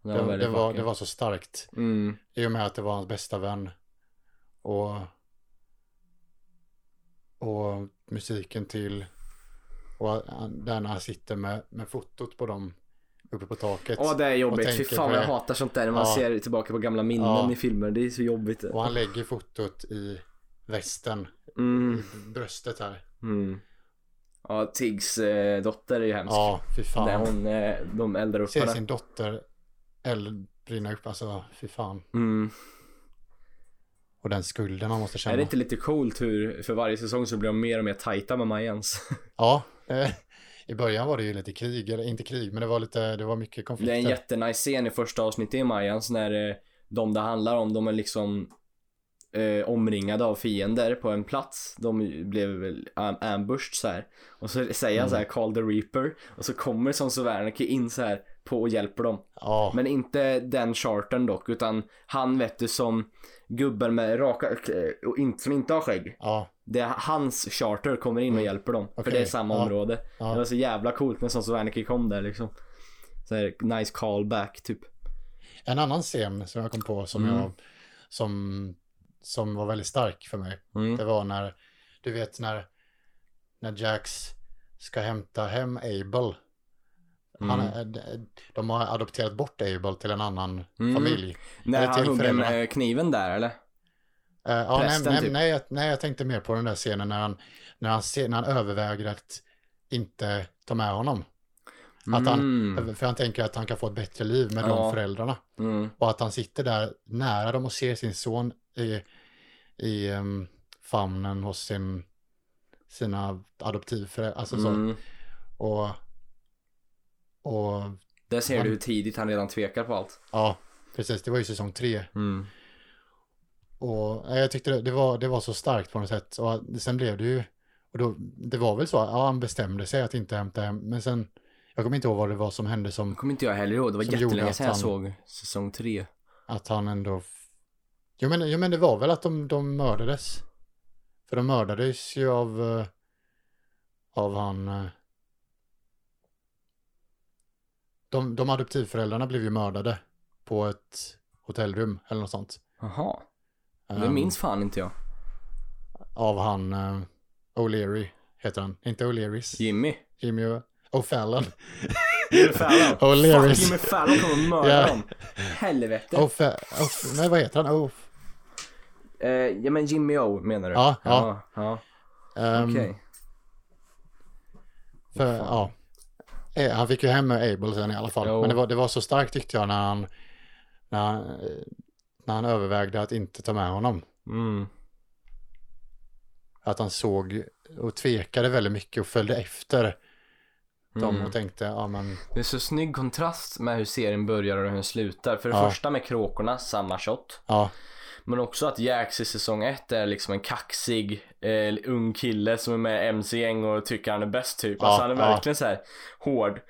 det, var det, var, det var så starkt. Mm. I och med att det var hans bästa vän. Och, och musiken till. Och där när han sitter med, med fotot på dem uppe på taket. Åh det är jobbigt, fy fan vad jag hatar sånt där när man Ja. ser tillbaka på gamla minnen Ja. i filmer. Det är så jobbigt. Och han lägger fotot i västen. Mm. I bröstet här. Mm. Ja, Tiggs eh, dotter är ju hemsk. Ja, fy När fan. hon, eh, de eldar upp Ser henne. sin dotter eld brinna upp. Alltså, fy fan. Mm. Och den skulden han måste känna. Är det inte lite coolt hur för varje säsong så blir de mer och mer tajta med Mayans? Ja. Eh, I början var det ju lite krig, eller inte krig, men det var lite, det var mycket Det är konflikter. en jättenice scen i första avsnittet i Mayans när eh, de det handlar om, de är liksom eh, omringade av fiender på en plats. De blev ambushed så här. Och så säger han så här call the reaper och så kommer of Anarchy in så här på och hjälper dem. Ja, Men inte den chartern dock utan han vet du som gubben med raka eh, och inte, som inte har skägg. ja, Det är hans charter kommer in och hjälper dem. För Okej, det är samma ja, område. ja. Det var så jävla coolt när Sons of Anarchy kom där liksom. Så här, nice callback typ. En annan scen som jag kom på som Mm. jag, som, som var väldigt stark för mig. Mm. Det var när, du vet när, när Jax ska hämta hem Abel. Han, Mm. är- de har adopterat bort Abel till en annan Mm. familj. När han hugger med kniven där eller? Eh, ja, nej, Prästen, nej, typ. nej, jag, nej, jag tänkte mer på den där scenen när han, när han, ser, när han överväger att inte ta med honom. Att han, Mm. För han tänker att han kan få ett bättre liv med Ja. de föräldrarna. Mm. Och att han sitter där nära dem och ser sin son i, i um, famnen hos sin, sina adoptivföräldrar. Alltså så. Mm. Och, och Där ser Han- du hur tidigt han redan tvekar på allt. ja, precis. Det var ju säsong tre. Mm. Och jag tyckte det, det, var, det var så starkt på något sätt. Och sen blev det ju, och då, det var väl så, ja han bestämde sig att inte hämta hem. Men sen, jag kommer inte ihåg vad det var som hände som kommer inte jag heller ihåg. Det var jättelänge att sedan jag såg säsong tre. att han ändå... Jo men, jo, men det var väl att de, de mördades. För de mördades ju av... eh, Av han... eh, De, de adoptivföräldrarna blev ju mördade. På ett hotellrum eller något sånt. Jaha. Det Ehm, minns fan inte jag. Av han... Uh, O'Leary heter han. Inte O'Learys. Jimmy. Jimmy O'Fallon. Jimmy Fallon. O'Learys. Fuck Jimmy Fallon kommer mörda Ja. dem. Helvete. O'Fa... O'F- Nej vad heter han? O'F... Eh, ja men Jimmy O menar du? Ja, ja. ja. ehm, Okej. För, ja. Eh, Han fick ju hem Abel sen i alla fall. Jo. Men det var, det var så starkt tyckte jag när han, när han, eh, när han övervägde att inte ta med honom. Mm. Att han såg och tvekade väldigt mycket och följde efter dem Mm. och tänkte, ja men, Det är så snygg kontrast med hur serien börjar och hur den slutar. För det Ja. första med kråkorna, samma shot. ja, Men också att Jax i säsong ett är liksom en kaxig eh, ung kille som är med i MC-gäng och tycker han är bäst typ. Ja, alltså han är ja. verkligen så här hård.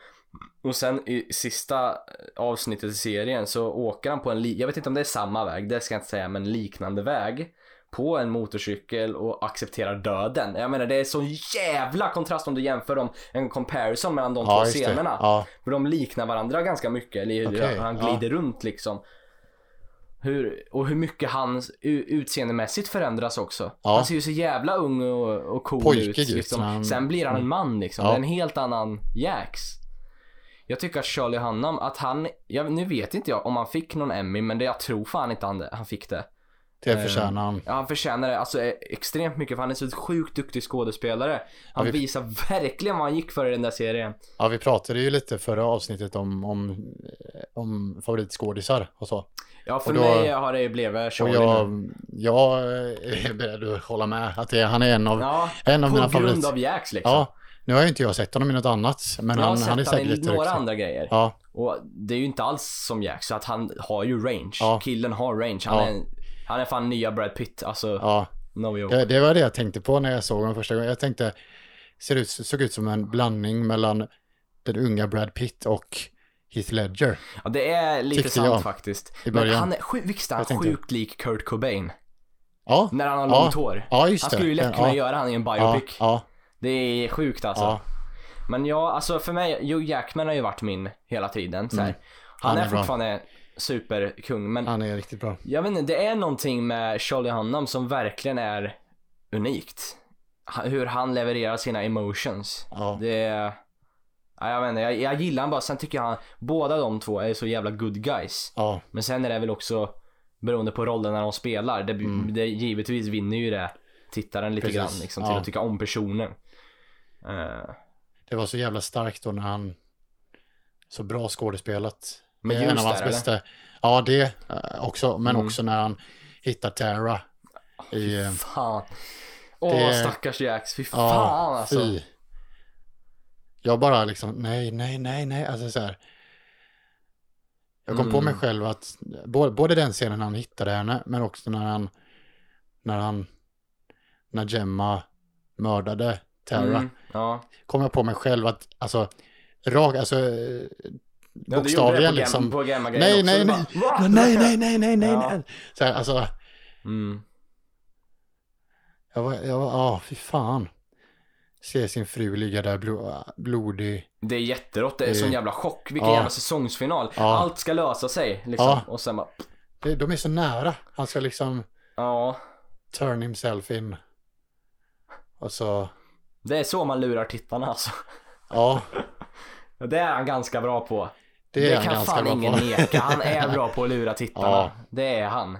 Och sen i sista avsnittet i serien så åker han på en, jag vet inte om det är samma väg, det ska jag inte säga, men liknande väg. På en motorcykel och accepterar döden. Jag menar det är så jävla kontrast om du jämför dem, en comparison mellan de ja två scenerna. Ja, För de liknar varandra ganska mycket, eller hur Okej, han ja. glider runt liksom. Hur, och hur mycket hans u- utseendemässigt förändras också. Ja. Han ser ju så jävla ung och, och cool Pojkig ut. Liksom. han- Sen blir han en man liksom. Ja. Det är en helt annan Jax. Jag tycker att Charlie Hunnam, att han, jag, nu vet inte jag om han fick någon Emmy, men det, jag tror fan inte han, han fick det. Det förtjänar han. Ja, han förtjänar det alltså eh, extremt mycket för han är så sjukt duktig skådespelare. Han Ja, vi- visar verkligen vad han gick för i den där serien. Ja, vi pratade ju lite förra avsnittet om, om, om favoritskådisar och så. Ja, för då- mig har det blivit Charlie jag, nu. jag är beredd att hålla med. Att det, han är en av, Ja, en av på mina grund favorit... av Jax liksom. Ja, nu har ju inte jag sett honom i något annat. Men jag han, han är säkert lite några högt. andra grejer. Ja, Och det är ju inte alls som Jax, så att han har ju range. Ja. Killen har range. Han, Ja. är, han är fan nya Brad Pitt. Alltså, ja. no joke. Det, det var det jag tänkte på när jag såg honom första gången. Jag tänkte, ser ut, såg ut som en blandning mellan den unga Brad Pitt och Heath Ledger. Ja, det är lite sant faktiskt. I Men början. han är, visst är han sjukt lik Kurt Cobain? Ja, När han har Ja. långt hår. ja just Han det. skulle ju lätt ja, kunna göra han i en ja, biopic. ja, Det är sjukt alltså. ja, Men ja, alltså för mig, Hugh Jackman har ju varit min hela tiden. Så. Mm. Han, Han är, är fortfarande superkung, men han är riktigt bra. jag vet inte, det är någonting med Charlie Hunnam som verkligen är unikt. Hur han levererar sina emotions. Ja, Det är... Ja, jag vet inte, jag, jag gillar han bara. Sen tycker jag han, båda de två är så jävla good guys. ja, Men sen är det väl också beroende på rollerna de spelar. Det, Mm. det givetvis vinner ju det tittaren lite Precis, grann liksom, till ja. att tycka om personen. Eh, det var så jävla starkt då när han, så bra skådespelat. Men är en just av hans där, eller? bästa. Ja, det eh, också, men Mm. också när han hittar Tara i... eh, fan. Åh Det- stackars Jax, fy Ja, fan alltså. fy. Jag bara liksom, nej, nej, nej, nej, alltså så här. Jag kom på Mm. mig själv att, både, både den scenen när han hittade henne, men också när han, när han, när Gemma mördade Tara, Mm, ja. kom jag på mig själv att, alltså, rakt, alltså, Ja, du gjorde det bokstavligen på liksom, Gam- på Gamma-grejen nej, också. nej, Du nej, bara, "Va?" nej, nej, nej, nej, nej, Ja. nej, så här, alltså, Mm. jag var, jag var, ja, fy fan. Se sin fru ligga där blo, blodig. Det är jätterått, det är en sån Det- jävla chock. Vilken Ja. jävla säsongsfinal. Ja. Allt ska lösa sig liksom. Ja. Och sen bara, De är så nära. Han ska liksom ja. turn himself in. Och så, Det är så man lurar tittarna alltså. ja, Det är han ganska bra på. det Det, kan fan ingen på. neka. Han är bra på att lura tittarna. Ja. Det är han.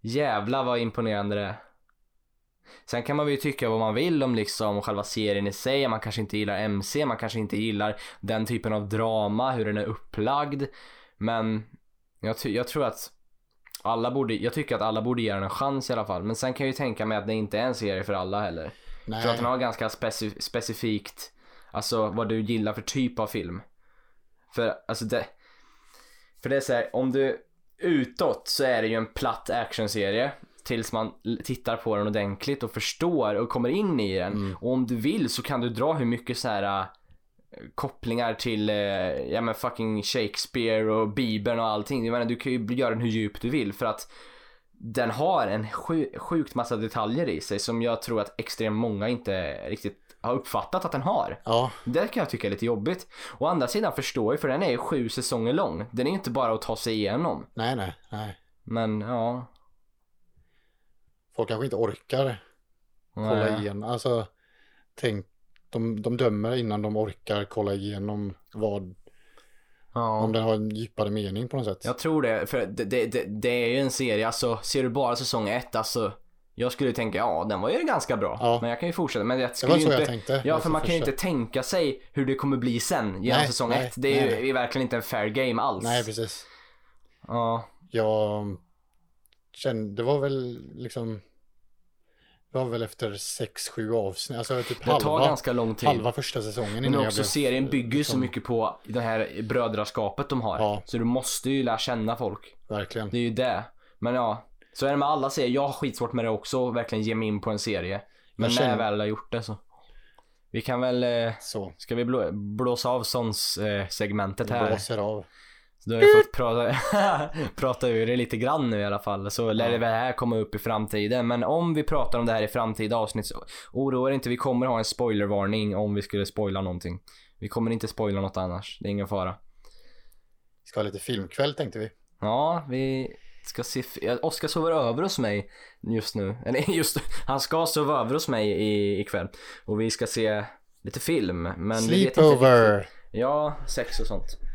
Jävlar vad imponerande det är. Sen kan man ju tycka vad man vill om liksom själva serien i sig. Man kanske inte gillar MC, man kanske inte gillar den typen av drama, hur den är upplagd. Men jag, jag tror att alla borde, jag tycker att alla borde ge den en chans i alla fall. Men sen kan jag ju tänka mig att det inte är en serie för alla heller. Nej, För att den har ganska speci- specifikt, alltså vad du gillar för typ av film. För alltså det, för det är så här, om du utåt så är det ju en platt actionserie. Tills man tittar på den ordentligt och förstår och kommer in i den. Mm. Och om du vill så kan du dra hur mycket så här äh, kopplingar till, eh, ja men fucking Shakespeare och Bibeln och allting. Jag menar, du kan ju göra den hur djup du vill för att den har en sju, sjukt massa detaljer i sig som jag tror att extremt många inte riktigt har uppfattat att den har. ja, Det kan jag tycka är lite jobbigt. Å andra sidan förstår jag för den är ju sju säsonger lång. Den är ju inte bara att ta sig igenom. nej, nej, nej. Men ja. Folk kanske inte orkar kolla nej. igenom. Alltså, tänk, de, de dömer innan de orkar kolla igenom vad, Ja. om den har en djupare mening på något sätt. Jag tror det, för det, det, det, det är ju en serie, alltså ser du bara säsong ett, alltså jag skulle tänka, ja den var ju ganska bra. Ja. Men jag kan ju fortsätta, men jag det skulle var ju så inte... jag tänkte. Ja, för man kan ju inte tänka sig hur det kommer bli sen genom Nej, säsong nej, ett. Det är ju nej, verkligen inte en fair game alls. Nej, precis. Ja, Jag kände, det var väl liksom, det var väl efter sex, sju avsnitt, alltså typ det tar halva, ganska lång tid. halva första säsongen Men innan jag också blev- serien bygger ju så liksom- mycket på det här brödraskapet de har. Ja. Så du måste ju lära känna folk. Verkligen. Det är ju det. Men ja, så är det med alla serier. Jag har skitsvårt med det också, verkligen ge mig in på en serie. Men Jag när jag känner- väl har gjort det så. Vi kan väl, eh, Så, ska vi blå, blåsa av såns eh, segmentet här? blåser av. Så då har vi fått prata, prata ur det lite grann nu i alla fall. Så lär det väl här komma upp i framtiden. Men om vi pratar om det här i framtida avsnitt så oroa er inte. Vi kommer ha en spoilervarning om vi skulle spoila någonting. Vi kommer inte spoila något annars. Det är ingen fara. Vi ska ha lite filmkväll tänkte vi. Ja, vi ska se... Oskar sover över hos mig just nu. Eller just Han ska sova över hos mig i, ikväll. Och vi ska se lite film. Men Sleepover! Ja, sex och sånt.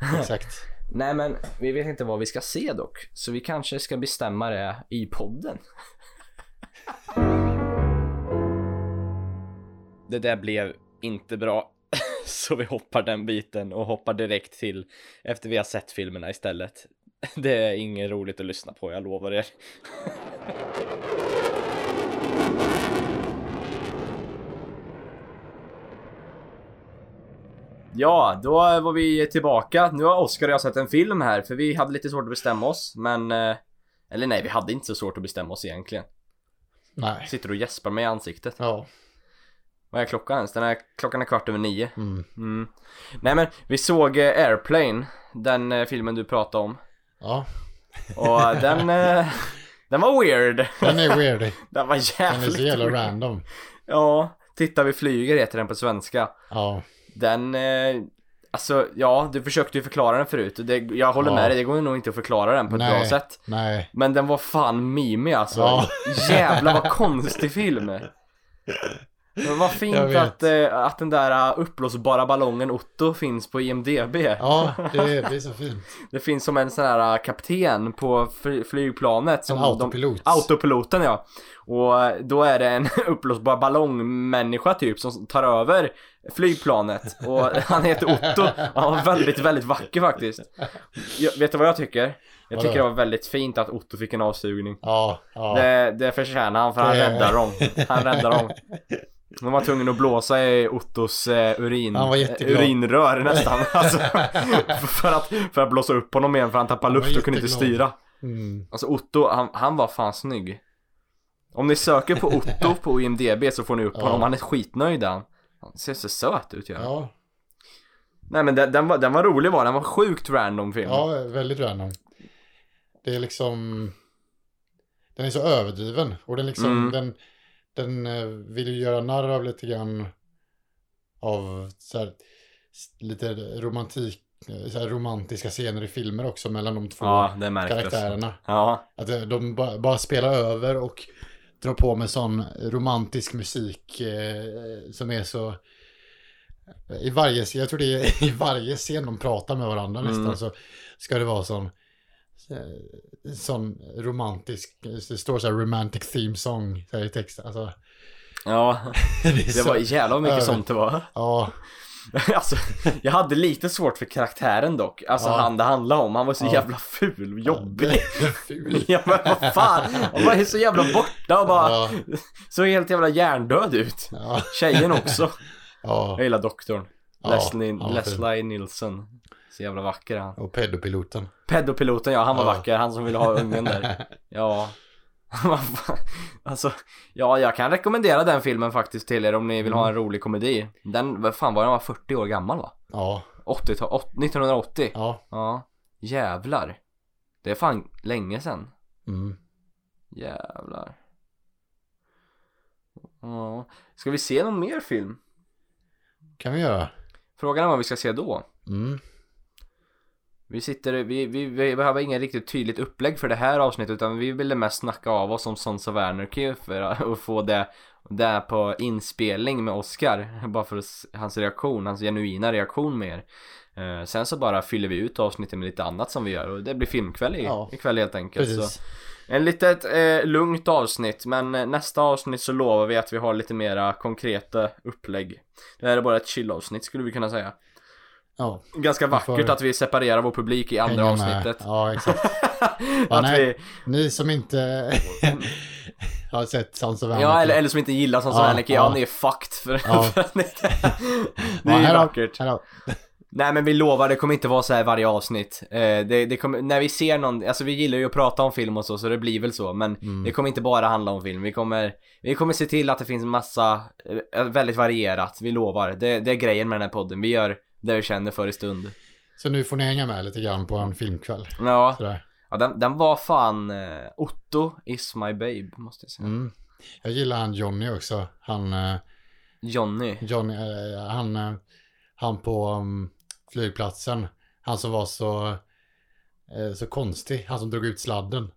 Exakt. Nej men vi vet inte vad vi ska se dock. Så vi kanske ska bestämma det i podden. det där blev inte bra. Så vi hoppar den biten och hoppar direkt till efter vi har sett filmerna istället. Det är inget roligt att lyssna på, jag lovar er. Ja, då var vi tillbaka. Nu har Oskar och jag sett en film här för vi hade lite svårt att bestämma oss men eh, Eller nej, vi hade inte så svårt att bestämma oss egentligen. Nej. Sitter och gäspar mig i ansiktet. Ja. Vad är klockan ens? Den är, klockan är kvart över nio. Mm. Mm. Nej men vi såg eh, Airplane, den eh, filmen du pratade om. Ja. Och den, den var weird. Den är weird. Den var Den är jävligt så jävla weird. random. Ja, Titta vi flyger heter den på svenska. Ja. Den, eh, alltså ja, du försökte ju förklara den förut. Det, jag håller Ja. med dig, det går nog inte att förklara den på ett Nej. bra sätt. Nej. Men den var fan mimig alltså. Ja. Jävlar vad konstig film. Men vad fint att, eh, att den där eh, uppblåsbara ballongen Otto finns på IMDB. Ja, det är, det är så fint. Det finns som en sån här eh, kapten på fly- flygplanet. Som En autopilot. De, autopiloten ja. Och eh, då är det en uppblåsbar ballongmänniska typ som tar över flygplanet. Och han heter Otto. Han var väldigt, väldigt vacker faktiskt. Jag, vet du vad jag tycker? Jag tycker det var väldigt fint att Otto fick en avsugning. Ja, ja. Det, det förtjänar han för han räddar dem. Han räddar dem. De var tvungna att blåsa i Ottos eh, urin, urinrör nästan. Alltså, för, att, för att blåsa upp honom igen för han tappade luft och kunde inte styra. Mm. Alltså Otto, han, han var fan snygg. Om ni söker på Otto på IMDB så får ni upp Ja. honom. Han är skitnöjd han. Han ser så söt ut ja. Ja, Nej men den, den, var, den var rolig var den. var sjukt random film. ja, väldigt random. Det är liksom... Den är så överdriven. Och den liksom, Mm. den, den eh, vill ju göra narr av lite grann av så här, lite romantik, eh, romantiska scener i filmer också mellan de två Ja, karaktärerna. Ja, Att eh, de ba, bara spelar över och drar på med sån romantisk musik eh, som är så... I varje, jag tror det är i varje scen de pratar med varandra Mm. nästan så ska det vara sån... eh, Sån romantisk, det står så här romantic theme song i texten. Alltså, ja. det Det så, var jävla mycket över- sånt det var. Ja, Alltså, jag hade lite svårt för karaktären dock. Alltså Ja. han det handlade om. Han var så Ja. jävla ful och jobbig. ful. Ja men vad fan. Han var så jävla borta och bara Ja, såg helt jävla hjärndöd ut. ja, Tjejen också. ja, Jag gillar doktorn. Ja, Leslie. Leslie Nilsson. Så jävla vacker han. och pedopiloten. Pedopiloten ja, han var Ja. vacker. Han som ville ha ungen där. Ja. Alltså, ja jag kan rekommendera den filmen faktiskt till er om ni vill ha en rolig komedi. Den, vad fan var den? Var 40 år gammal va? Ja, 80 åt- 1980. ja. Ja, jävlar. Det är fan länge sedan. Mm. Jävlar. Ja. Ska vi se någon mer film? Kan vi göra. Frågan är vad vi ska se då. Mm. Vi sitter, vi, vi, vi behöver ingen riktigt tydligt upplägg för det här avsnittet utan vi ville mest snacka av oss om Sons of Anarchy för att få det, det på inspelning med Oscar. Bara för hans reaktion, hans genuina reaktion mer. Eh, sen så bara fyller vi ut avsnittet med lite annat som vi gör och det blir filmkväll i, Ja. ikväll helt enkelt. Så. Precis. En litet eh, lugnt avsnitt men eh, nästa avsnitt så lovar vi att vi har lite mera konkreta upplägg. Det här är bara ett chill-avsnitt skulle vi kunna säga. Ja, Ganska vackert att vi separerar vår publik i andra avsnittet. Ja, exakt. att nej. vi, Ni som inte har sett Sons of Anarchy. ja eller, eller som inte gillar Sons of Ja, Anarchy, ja, ja. ni är fucked för, Ja. för Det Ja, är ju vackert. har- Nej men vi lovar, det kommer inte vara så här varje avsnitt. Eh, det, det kommer, när vi ser någon, alltså vi gillar ju att prata om film och så, så det blir väl så. Men Mm. det kommer inte bara handla om film. Vi kommer, vi kommer se till att det finns massa, eh, väldigt varierat. Vi lovar. Det, det är grejen med den här podden. Vi gör det vi känner för i stund. Så nu får ni hänga med lite grann på en filmkväll. Ja, Sådär. ja den, den var fan, eh, Otto is my babe, måste jag säga. Mm. Jag gillar han Johnny också. Han, eh, Johnny. Johnny, eh, han, han på um, flygplatsen. Han som var så, så konstig. Han som drog ut sladden.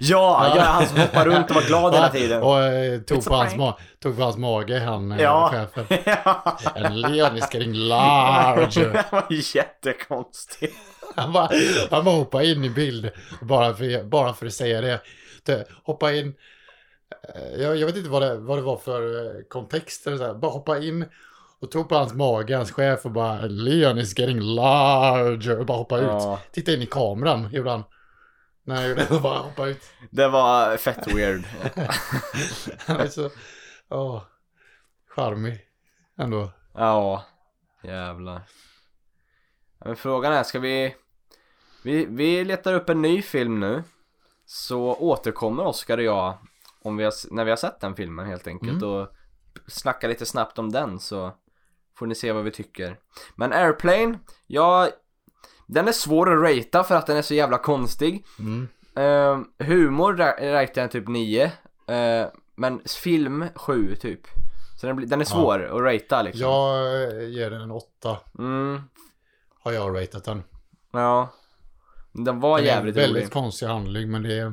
Ja, ja, han som hoppar runt och var glad hela tiden. Och eh, tog, It's på hans ma- tog på hans mage, han eh, Ja. chefen. Ja. En leon is getting large. Det var jättekonstigt. Han bara, han bara hoppade in i bild bara för, bara för att säga det. hoppa in. eh, Jag, jag vet inte vad det, vad det var för kontext. Eller så här. Bara hoppa in och tog på hans mage, hans chef och bara Leon is getting larger. Och bara hoppa Ja. ut. Titta in i kameran gjorde han. När han gjorde det, och bara hoppa ut. Det var fett weird. Han är så, åh, charmig ändå. Ja, jävlar. Ja, Men frågan är, ska vi... Vi, vi letar upp en ny film nu. Så återkommer Oskar och jag om vi har, när vi har sett den filmen helt enkelt och snackar lite snabbt om den så får ni se vad vi tycker. Men Airplane, ja, den är svår att ratea för att den är så jävla konstig. Mm. Eh, humor ra- ratear jag typ 9. eh, men film 7 typ. Så den, den är svår att ratea liksom. Jag eh, ger den en åtta. Mm, Har jag ratat den. ja. Den var Det är en jävligt väldigt rolig. konstig handling men det är,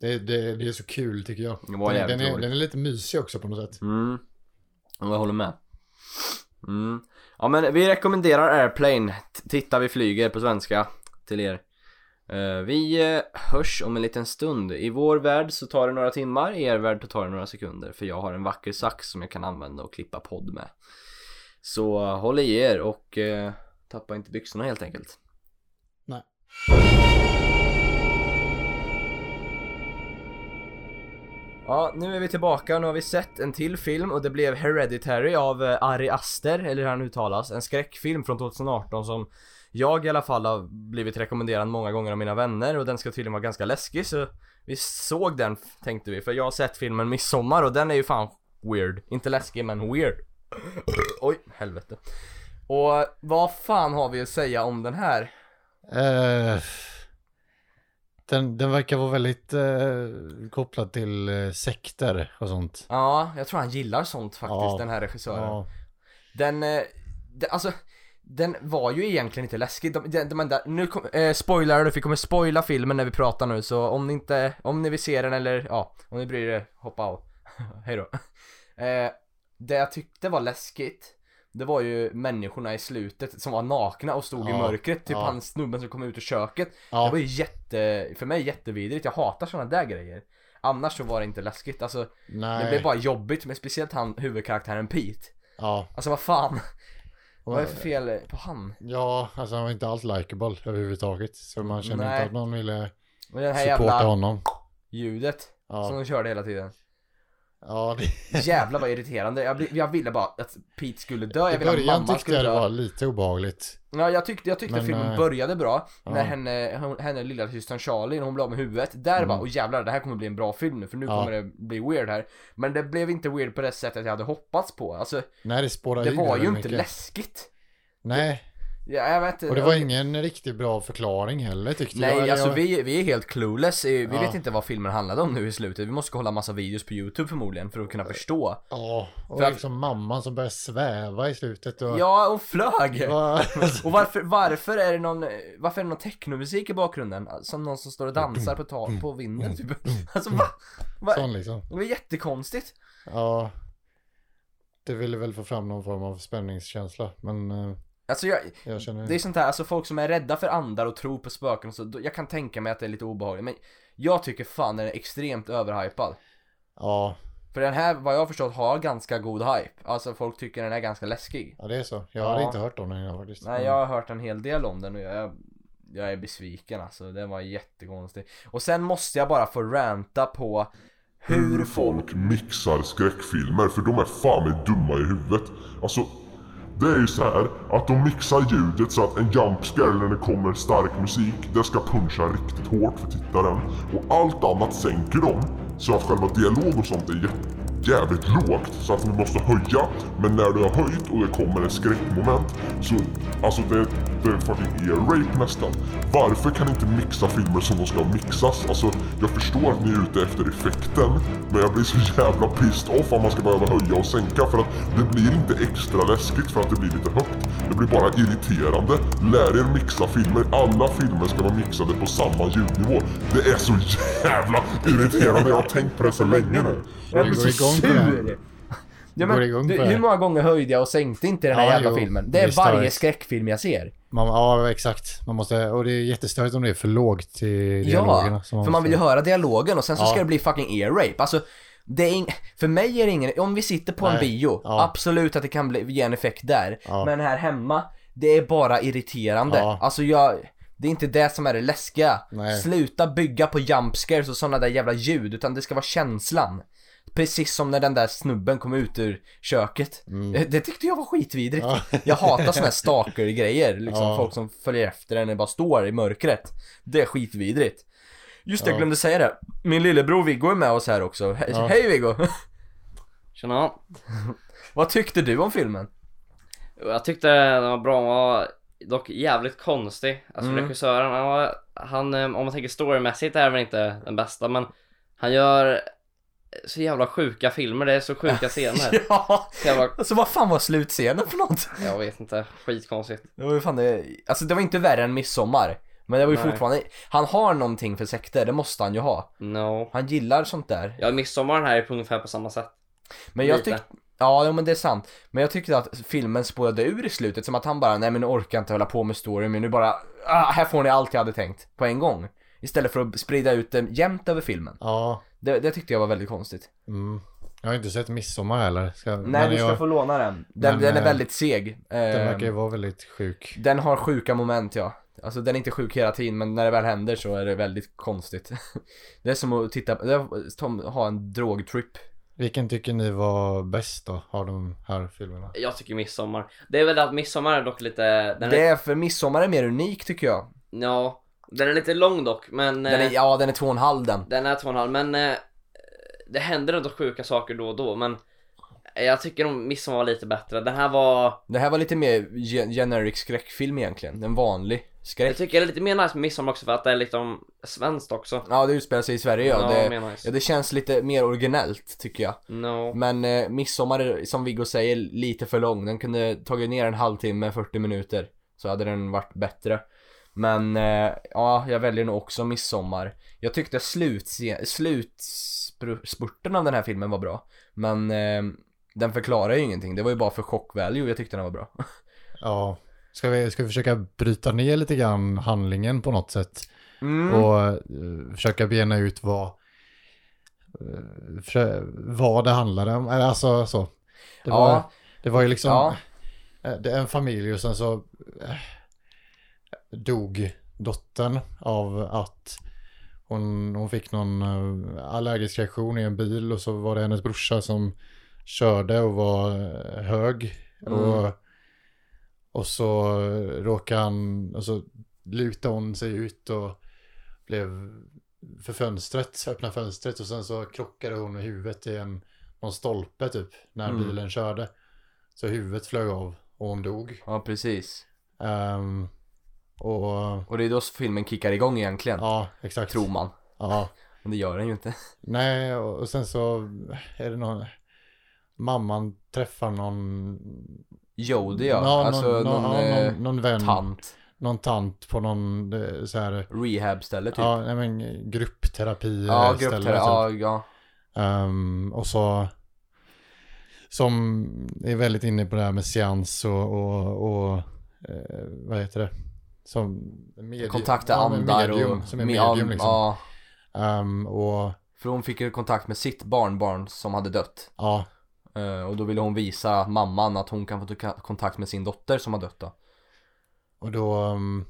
det, det, det är så kul tycker jag. Den, är- jävligt den, är, den är lite mysig också på något sätt. Mm. Ja, Jag håller med. Mm. Ja men vi rekommenderar Airplane. Titta vi flyger på svenska till er. Eh, vi eh, hörs om en liten stund. I vår värld så tar det några timmar, i er värld så tar det några sekunder. För jag har en vacker sax som jag kan använda och klippa podd med. Så eh, håll i er och tappa inte byxorna helt enkelt. Nej. Ja, nu är vi tillbaka. och Nu har vi sett en till film och det blev Hereditary av eh, Ari Aster, eller hur han uttalas. En skräckfilm från 2018 som jag i alla fall har blivit rekommenderad många gånger av mina vänner och den ska tydligen vara ganska läskig så vi såg den tänkte vi för jag har sett filmen Midsommar och den är ju fan weird. Inte läskig men weird. Oj, helvete. Och vad fan har vi att säga om den här? Uh den, den verkar vara väldigt eh, kopplad till eh, sekter och sånt. Ja, jag tror han gillar sånt faktiskt, Ja. den här regissören. Ja, Den, eh, den, alltså den var ju egentligen inte läskig, de, de, de, de, nu kom, eh, spoiler alert, vi kommer spoila filmen när vi pratar nu så om ni inte, om ni vill se den eller ja, om ni bryr er, hoppa av Hejdå eh, Det jag tyckte var läskigt Det var ju människorna i slutet som var nakna och stod i Ja, mörkret, typ ja. han snubben som kom ut ur köket Det ja, var ju jätte, för mig jättevidrigt, jag hatar sådana där grejer Annars så var det inte läskigt, alltså det nej. blev bara jobbigt, men speciellt han huvudkaraktären Pete ja. Alltså vad fan, vad är det för fel på han? ja, alltså han var inte alls likeable överhuvudtaget. Så man känner Nej. inte att man ville det supporta jävla honom. ljudet som Ja, de körde hela tiden ja det, Jävlar vad irriterande, jag, jag ville bara att Pete skulle dö, jag ville att mamma tyckte skulle jag det dö var lite obehagligt. Ja jag tyckte, jag tyckte Men, filmen eh, började bra När ja. henne, hon, henne lilla systern Charlie, när hon blev av med huvudet Där Mm. bara, åh jävlar det här kommer bli en bra film nu för nu Ja. kommer det bli weird här Men det blev inte weird på det sättet jag hade hoppats på Alltså Nej, det spårade det var ju inte mycket. läskigt Nej, ja, jag vet inte och det var ingen riktigt bra förklaring heller tyckte jag. Nej, alltså jag- vi, vi är helt clueless, vi Ja. vet inte vad filmen handlade om nu i slutet Vi måste kolla massa videos på youtube förmodligen för att kunna förstå Ja, och För att- liksom mamman som började sväva i slutet och... Ja, och flög! Va? Och varför, varför är det någon, varför är det någon technomusik i bakgrunden? Som någon som står och dansar på, ta, på vinden typ Alltså va? va? Sån liksom. Det var jättekonstigt Ja. Det ville väl få fram någon form av spänningskänsla, men eh, Alltså jag, jag känner... det är sånt här, alltså folk som är rädda för andar och tror på spöken och så, då- jag kan tänka mig att det är lite obehagligt Men jag tycker fan den är extremt överhypad Ja, För den här, vad jag har förstått, har ganska god hype Alltså folk tycker den är ganska läskig ja, det är så. Jag Ja. hade inte hört om den innan faktiskt. Nej jag har hört en hel del om den och jag, jag är besviken alltså, det var jättekonstigt Och sen måste jag bara få ranta på hur folk mixar skräckfilmer för de är fan med dumma i huvudet. Alltså, det är ju så här att de mixar ljudet så att en jumpscare när det kommer stark musik, det ska puncha riktigt hårt för tittaren. Och allt annat sänker de så att själva dialog och sånt är jätte jävligt lågt så att vi måste höja. Men när du har höjt och det kommer ett skräckmoment så alltså det, det är fucking ear rape nästan. Varför kan ni inte mixa filmer som de ska mixas? Alltså jag förstår att ni är ute efter effekten men jag blir så jävla pissed off om man ska behöva höja och sänka för att det blir inte extra läskigt för att det blir lite högt. Det blir bara irriterande. Lär er mixa filmer. Alla filmer ska vara mixade på samma ljudnivå. Det är så jävla irriterande. Jag har tänkt på det så länge nu. Jag blir så sur! Ja, men, du, hur många gånger höjde jag och sänkte inte den här Ja, jävla jo, filmen? Det är visst, varje skräckfilm jag ser. Man, ja, exakt. Man måste, och det är jättestörigt om det är för lågt i dialogerna. Ja, som för man vill ju höra dialogen och sen så Ja. ska det bli fucking ear rape. Alltså, det är ing- för mig är det ingen, om vi sitter på en Nej. bio, Ja. absolut att det kan bli, ge en effekt där. Ja. Men här hemma, det är bara irriterande. Ja. Alltså jag, det är inte det som är det läskiga. Nej. Sluta bygga på jumpscares och sådana där jävla ljud, utan det ska vara känslan. Precis som när den där snubben kom ut ur köket. Det, det tyckte jag var skitvidrigt. Mm. Ja. Jag hatar såna här stalker-grejer, liksom Ja. folk som följer efter en och bara står i mörkret. Det är skitvidrigt. Just det, jag Ja. glömde säga det. Min lillebror Viggo är med oss här också. He- Ja. Hej Viggo! Tjena. Vad tyckte du om filmen? Jag tyckte den var bra, den var dock jävligt konstig. Alltså Mm. regissören, han, var, han, eh, om man tänker storymässigt är väl inte den bästa men han gör så jävla sjuka filmer, det är så sjuka scener. ja! Så bara, Alltså vad fan var slutscenen för något? jag vet inte, skitkonstigt. Det var ju fan det, alltså det var inte värre än Midsommar. Men det var ju Nej. fortfarande, han har någonting för sekter, det måste han ju ha. No. Han gillar sånt där. Ja, midsommar här är på ungefär på samma sätt. Men jag tyckte, ja jo, men det är sant. Men jag tyckte att filmen spårade ur i slutet, som att han bara, nej men nu orkar jag inte hålla på med storyn, men nu bara, ah, här får ni allt jag hade tänkt, på en gång. Istället för att sprida ut det jämnt över filmen. Ja, Det, det tyckte jag var väldigt konstigt. mm. Jag har inte sett Midsommar heller. Ska, Nej, men du ska jag, få låna den. Den, Men, den är eh, väldigt seg. Den Ehm, verkar ju vara väldigt sjuk. Den har sjuka moment ja. Alltså den är inte sjuk hela tiden men när det väl händer så är det väldigt konstigt. det är som att titta, är som ha en drogtrip. Vilken tycker ni var bäst då, av de här filmerna? Jag tycker midsommar. Det är väl att midsommar är dock lite, den Det är, är för midsommar är mer unik tycker jag. ja, den är lite lång dock men Den är, eh, ja den är två och en halv den. den är två och en halv men eh, det händer ändå sjuka saker då och då men jag tycker nog midsommar var lite bättre. Den här var, Det här var lite mer ge- generic skräckfilm egentligen. En vanlig jag skräck. tycker det är lite mer nice med midsommar också för att det är liksom svenskt också. Ja det utspelar sig i Sverige ja. Ja, det, nice. ja, det känns lite mer originellt tycker jag. No. Men eh, midsommar är, som Viggo säger lite för lång. Den kunde tagit ner en halvtimme, 40 minuter. Så hade den varit bättre. Men eh, ja, jag väljer nog också midsommar. Jag tyckte slut, slutspurten av den här filmen var bra. Men eh, den förklarar ju ingenting. Det var ju bara för chock value jag tyckte den var bra. Ja, ska vi, ska vi försöka bryta ner lite grann handlingen på något sätt? Mm. Och eh, försöka bena ut vad, eh, för, vad det handlade om. Eller Alltså så. Det var, Ja. det var ju liksom Ja. eh, det är en familj och sen så eh, dog dottern av att hon, hon fick någon eh, allergisk reaktion i en bil och så var det hennes brorsa som körde och var eh, hög. Mm. Och, och så råkade han, och så lutade hon sig ut och blev för fönstret, öppna fönstret och sen så krockade hon med huvudet i en, någon stolpe typ när Mm. bilen körde. Så huvudet flög av och hon dog. ja, precis. Ehm, och Och det är då filmen kickar igång egentligen. ja, exakt. Tror man. Ja, Men det gör den ju inte. nej och sen så är det någon, mamman träffar någon, Jodie ja. Ja, alltså någon, någon, någon, ja, eh, någon, någon vän, tant. någon tant på någon eh, så här, Rehab-ställe typ. ja, nej, men gruppterapi Ja, gruppterapi, typ. ja, ja. Ehm, och så som är väldigt inne på det här med seans och, och, och eh, vad heter det? Som medium. Kontakta ja, andar medium, och... Som är me- medium ja, liksom. Ja, Ehm, och för hon fick ju kontakt med sitt barnbarn som hade dött. ja, Eh, och då ville hon visa mamman att hon kan få ta- kontakt med sin dotter som har dött då. och då, ehm,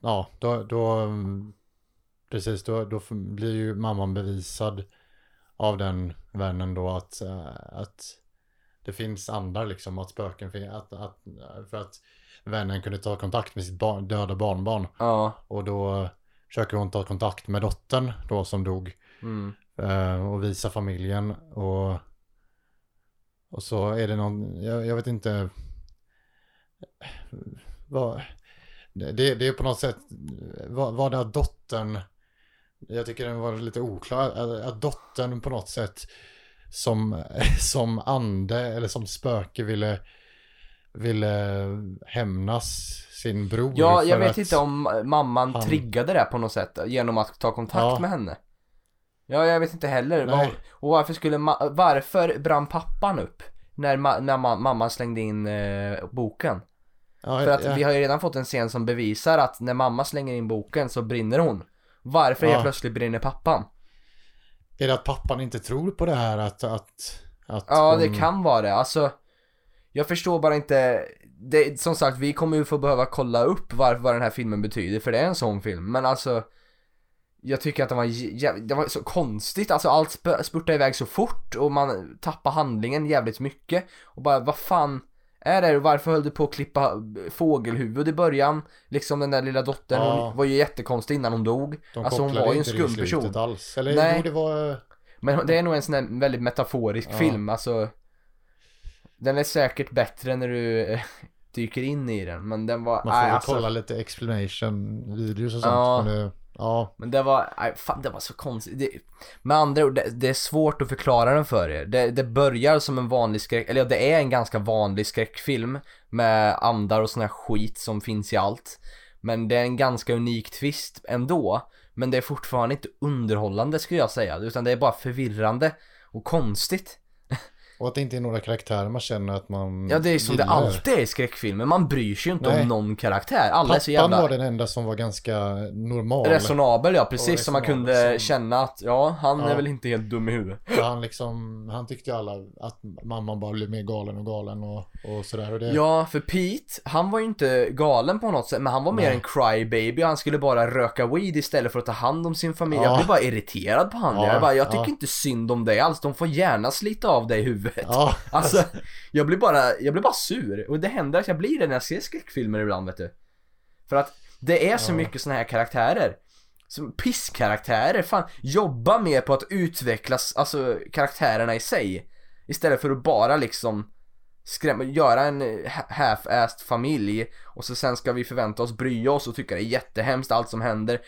ja, då, då ehm, precis, då, då blir ju mamman bevisad av den vännen då att, eh, att det finns andar liksom, att spöken finns, att, att, för att vännen kunde ta kontakt med sitt barn, döda barnbarn. Ja. Och då försöker hon ta kontakt med dottern då som dog Mm. eh, och visa familjen och Och så är det någon, jag, jag vet inte. Vad, det, det är på något sätt, vad, vad det har dottern, jag tycker den var lite oklar, att, att dottern på något sätt som, som ande eller som spöke ville, ville hämnas sin bror. Ja, jag vet inte om mamman han- triggade det på något sätt genom att ta kontakt Ja. med henne. Ja, jag vet inte heller. Var, och varför skulle ma- varför brann pappan upp? När, ma- när ma- mamman slängde in eh, boken. Ja, För att ja, vi har ju redan fått en scen som bevisar att när mamma slänger in boken så brinner hon. Varför helt Ja. plötsligt brinner pappan? Är det att pappan inte tror på det här att, att, att Ja, hon... det kan vara det. Alltså, jag förstår bara inte. Det, som sagt, vi kommer ju få behöva kolla upp varför, vad den här filmen betyder, för det är en sån film. Men alltså, jag tycker att det var, jä- det var så konstigt. Alltså allt sp- spurtade iväg så fort och man tappar handlingen jävligt mycket. Och bara, vad fan är det? Varför höll du på att klippa fågelhuvud i början? Liksom den där lilla dottern, Ja. hon var ju jättekonstig innan hon dog. De alltså hon var ju en skum person. Alls. Eller Nej. jo, det var... Men det är nog en sån här väldigt metaforisk Ja. film, alltså Den är säkert bättre när du eh, dyker in i den, men den var, Man får väl alltså, kolla lite explanation videos och sånt. Ja. Men det, ja, Men det var, nej, fan det var så konstigt. Det, Med andra ord, det, det är svårt att förklara den för er. Det, det börjar som en vanlig skräck, eller ja, det är en ganska vanlig skräckfilm Med andar och sån här skit som finns i allt. Men det är en ganska unik twist ändå. Men det är fortfarande inte underhållande skulle jag säga, utan det är bara förvirrande och konstigt och att det inte är några karaktärer man känner att man Ja det är som det gillar. alltid är i skräckfilmer, man bryr sig ju inte Nej. om någon karaktär, alla är så Pappan jävla var den enda som var ganska normal. resonabel ja, precis som man kunde som- känna att ja, han Ja. är väl inte helt dum i huvudet För han liksom, han tyckte ju alla att mamman bara blev mer galen och galen och, och sådär. Och det, Ja, för Pete, han var ju inte galen på något sätt, men han var mer Nej. en crybaby och han skulle bara röka weed istället för att ta hand om sin familj. Ja. Jag blev bara irriterad på han. Ja, jag bara, jag tycker ja. inte synd om dig alls, de får gärna slita av dig i huvudet. ja, Alltså, jag blir bara, jag blir bara sur. Och det händer att jag blir det när jag ser skräckfilmer ibland vet du. För att det är så Ja. mycket såna här karaktärer. Som pisskaraktärer, fan. Jobba mer på att utvecklas, alltså karaktärerna i sig. Istället för att bara liksom skrämma, göra en ha- half-assed familj och så sen ska vi förvänta oss bry oss och tycka det är jättehemskt allt som händer.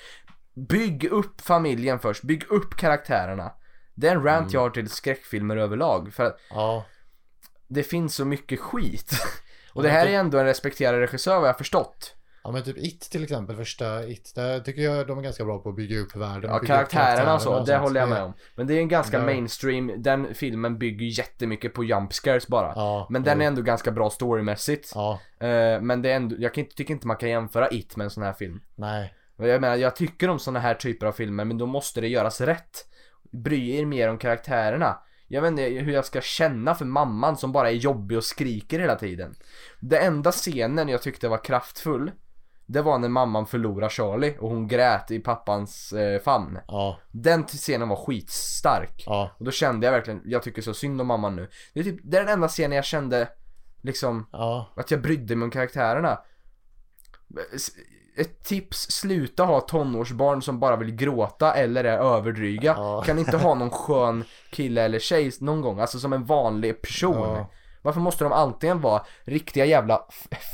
Bygg upp familjen först, bygg upp karaktärerna. Det är en rant jag har till skräckfilmer överlag. För att ja. det finns så mycket skit. Och det här är ändå en respekterad regissör vad jag har förstått. Ja men typ It till exempel, första It, där tycker jag de är ganska bra på att bygga upp världen. Ja, karaktärerna och så, det sånt. håller jag med om. Men det är en ganska Där- mainstream, den filmen bygger jättemycket på jump scares bara. Ja, Men den jo. är ändå ganska bra storymässigt. Ja, Eh, men det är ändå, jag tycker inte man kan jämföra It med en sån här film. nej. Jag menar, jag tycker om såna här typer av filmer, men då måste det göras rätt. Bry er mer om karaktärerna. Jag vet inte hur jag ska känna för mamman som bara är jobbig och skriker hela tiden. Det enda scenen jag tyckte var kraftfull, det var när mamman förlorar Charlie och hon grät i pappans eh, famn. Ja, Den scenen var skitstark. ja, Och då kände jag verkligen, jag tycker så synd om mamman nu. Det är typ, det är den enda scenen jag kände, liksom, ja, att jag brydde mig om karaktärerna. Ett tips, sluta ha tonårsbarn som bara vill gråta eller är överdryga. Ja. Kan inte ha någon skön kille eller tjej någon gång, alltså som en vanlig person. Ja. Varför måste de antingen vara riktiga jävla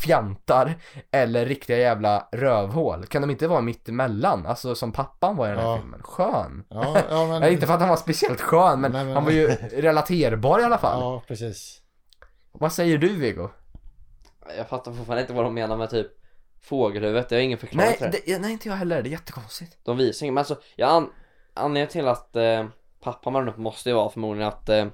fjantar eller riktiga jävla rövhål? Kan de inte vara mitt emellan? Alltså som pappan var i den här Ja. filmen. Skön. ja, ja men... Inte för att han var speciellt skön, men, Nej, men- han var ju relaterbar i alla fall. Ja, precis. Vad säger du Viggo? Jag fattar fortfarande inte vad de menar med typ fågelhuvudet, jag har ingen förklaring Nej, till det. det, nej, inte jag heller. Det är jättekonstigt. De visar inget, men alltså, jag an- anledningen till att eh, pappa man upp måste ju vara förmodligen att eh,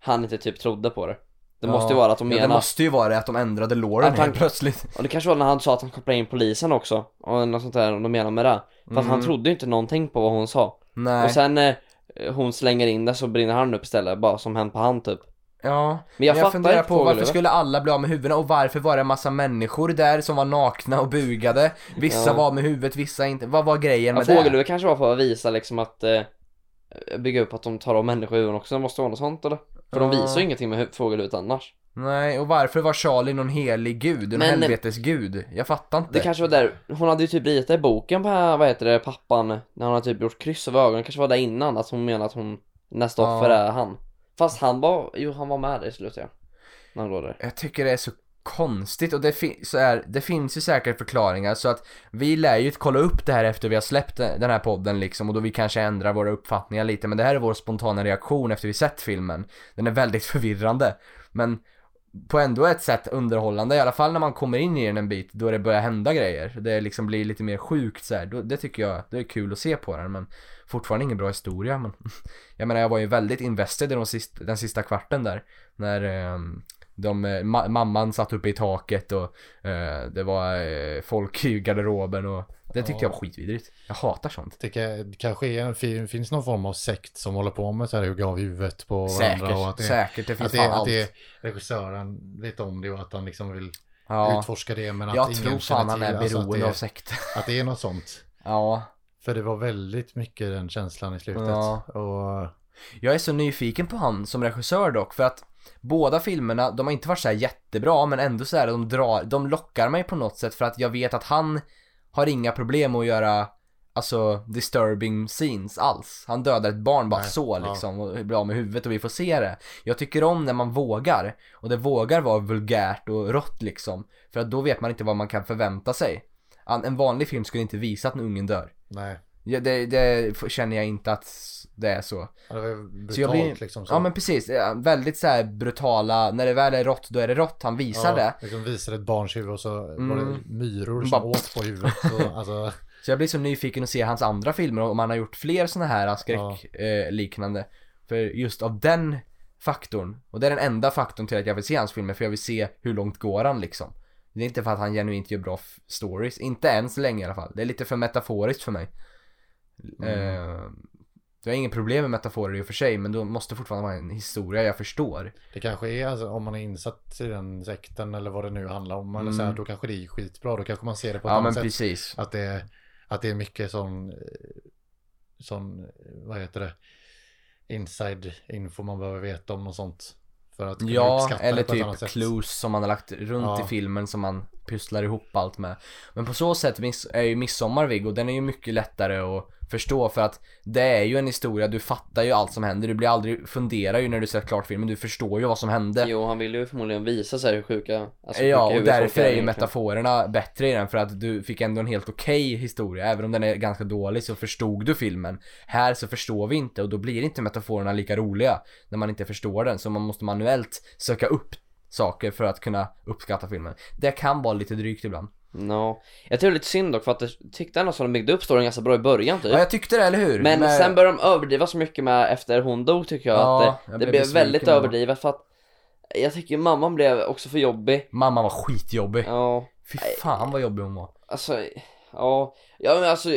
han inte typ trodde på det. Det måste ju vara att de ja, menar, Det måste ju vara det att de ändrade låren han- helt plötsligt. och det kanske var när han sa att han kopplade in polisen också, och något sånt där, om de menar med det. För att han Mm. trodde ju inte någonting på vad hon sa. Nej. Och sen eh, hon slänger in det så brinner han upp istället, bara som hänt på hand typ. Ja, Men jag fattar funderar inte på varför skulle alla bli av med huvudena och varför var det en massa människor där som var nakna och bugade? Vissa Ja. var med huvudet, vissa inte. Vad var grejen Ja, med det? fågelhuvudet kanske var för att visa liksom att eh, bygga upp att de tar av människohuvuden också, det måste vara något sånt eller? För de Ja. visar ju ingenting med hu- fågelhuvudet annars. Nej, och varför var Charlie någon helig gud? En Men- helvetesgud? Jag fattar inte. Det kanske var där, hon hade ju typ ritat i boken på, vad heter det, pappan, när han hade typ gjort kryss över ögonen, kanske var det innan, att hon menar att hon, nästa offer är han. Fast han var, jo han var med där i slutet ja. När han låg där. Jag tycker det är så konstigt och det, fin- så är, det finns ju säkert förklaringar så att vi lär ju kolla upp det här efter vi har släppt den den här podden liksom och då vi kanske ändrar våra uppfattningar lite men det här är vår spontana reaktion efter vi sett filmen. Den är väldigt förvirrande men på ändå ett sätt underhållande i alla fall när man kommer in i den en bit då det börjar hända grejer. Det liksom blir lite mer sjukt så här. Då, det tycker jag, det är kul att se på den men fortfarande ingen bra historia men jag menar jag var ju väldigt invested i de sista, den sista kvarten där när ehm, de, eh, ma- mamman satt uppe i taket och eh, det var eh, folk i garderoben och det tyckte jag var skitvidrigt. Jag hatar sånt. Det ka- kanske är, finns någon form av sekt som håller på med så här hugga av huvudet på varandra. Och att Säkert, det, säkert, det finns att det, fan att allt. det regissören vet om det och att han liksom vill Ja, utforska det. Men att jag ingen tror fan han är alltså beroende av sekter. Att det är något sånt. Ja, För det var väldigt mycket den känslan i slutet. Ja. Och jag är så nyfiken på han som regissör dock för att Båda filmerna, de har inte varit så här jättebra men ändå så här, de drar, de lockar mig på något sätt för att jag vet att han har inga problem att göra Alltså disturbing scenes alls. Han dödar ett barn bara Nej, så ja. liksom och blir av med huvudet och vi får se det. Jag tycker om när man vågar. Och det vågar vara vulgärt och rått liksom. För att då vet man inte vad man kan förvänta sig. En vanlig film skulle inte visa att en ungen dör. Nej, Ja, det, det känner jag inte att det är så. ja, det var ju brutalt Så jag blir, liksom. Så. ja men precis, Ja, väldigt så här brutala, när det väl är rått då är det rått, han visar det. Liksom visade ett barns huvud och så var Mm. det myror som Bara- åt på huvudet. Och, alltså, Så jag blir så nyfiken att se hans andra filmer om han har gjort fler såna här skräckliknande. Eh, liknande. För just av den faktorn, och det är den enda faktorn till att jag vill se hans filmer, för jag vill se hur långt går han liksom. Det är inte för att han genuint gör bra stories, inte än så länge i alla fall. Det är lite för metaforiskt för mig. Eh, jag har inget problem med metaforer i och för sig, men då måste fortfarande vara en historia jag förstår. det kanske är, alltså, om man är insatt i den sekten eller vad det nu handlar om. Eller så här, då kanske det är skitbra. Då kanske man ser det på ett Mm. Ja annat sätt. precis. Att det, att det är mycket sån, eh, sån, eh, vad heter det, inside info man behöver veta om något sånt. För att kunna Ja, uppskatta eller det på ett annat typ sätt. clues som man har lagt runt Ja. i filmen som man pusslar ihop allt med. Men på så sätt miss- är ju Midsommar Viggo, den är ju mycket lättare att förstå för att det är ju en historia, du fattar ju allt som händer, du blir aldrig, funderar ju när du sett klart filmen, du förstår ju vad som hände. Jo, han ville ju förmodligen visa sig hur sjuka, alltså, Ja, sjuka och därför är ju metaforerna bättre i den för att du fick ändå en helt okej historia. Även om den är ganska dålig så förstod du filmen. Här så förstår vi inte och då blir inte metaforerna lika roliga när man inte förstår den. Så man måste manuellt söka upp saker för att kunna uppskatta filmen. Det kan vara lite drygt ibland. No. Jag tycker det är lite synd dock för att jag tyckte ändå att de byggde upp storyn ganska bra i början typ. Ja, jag tyckte det, eller hur? Men Med- sen började de överdriva så mycket med efter hon dog tycker jag Ja, att jag det, blev det blev väldigt då. överdrivet för att jag tycker mamman blev också för jobbig. Mamma var skitjobbig. Ja, Fy fan vad jobbig hon var. alltså, ja, ja men alltså,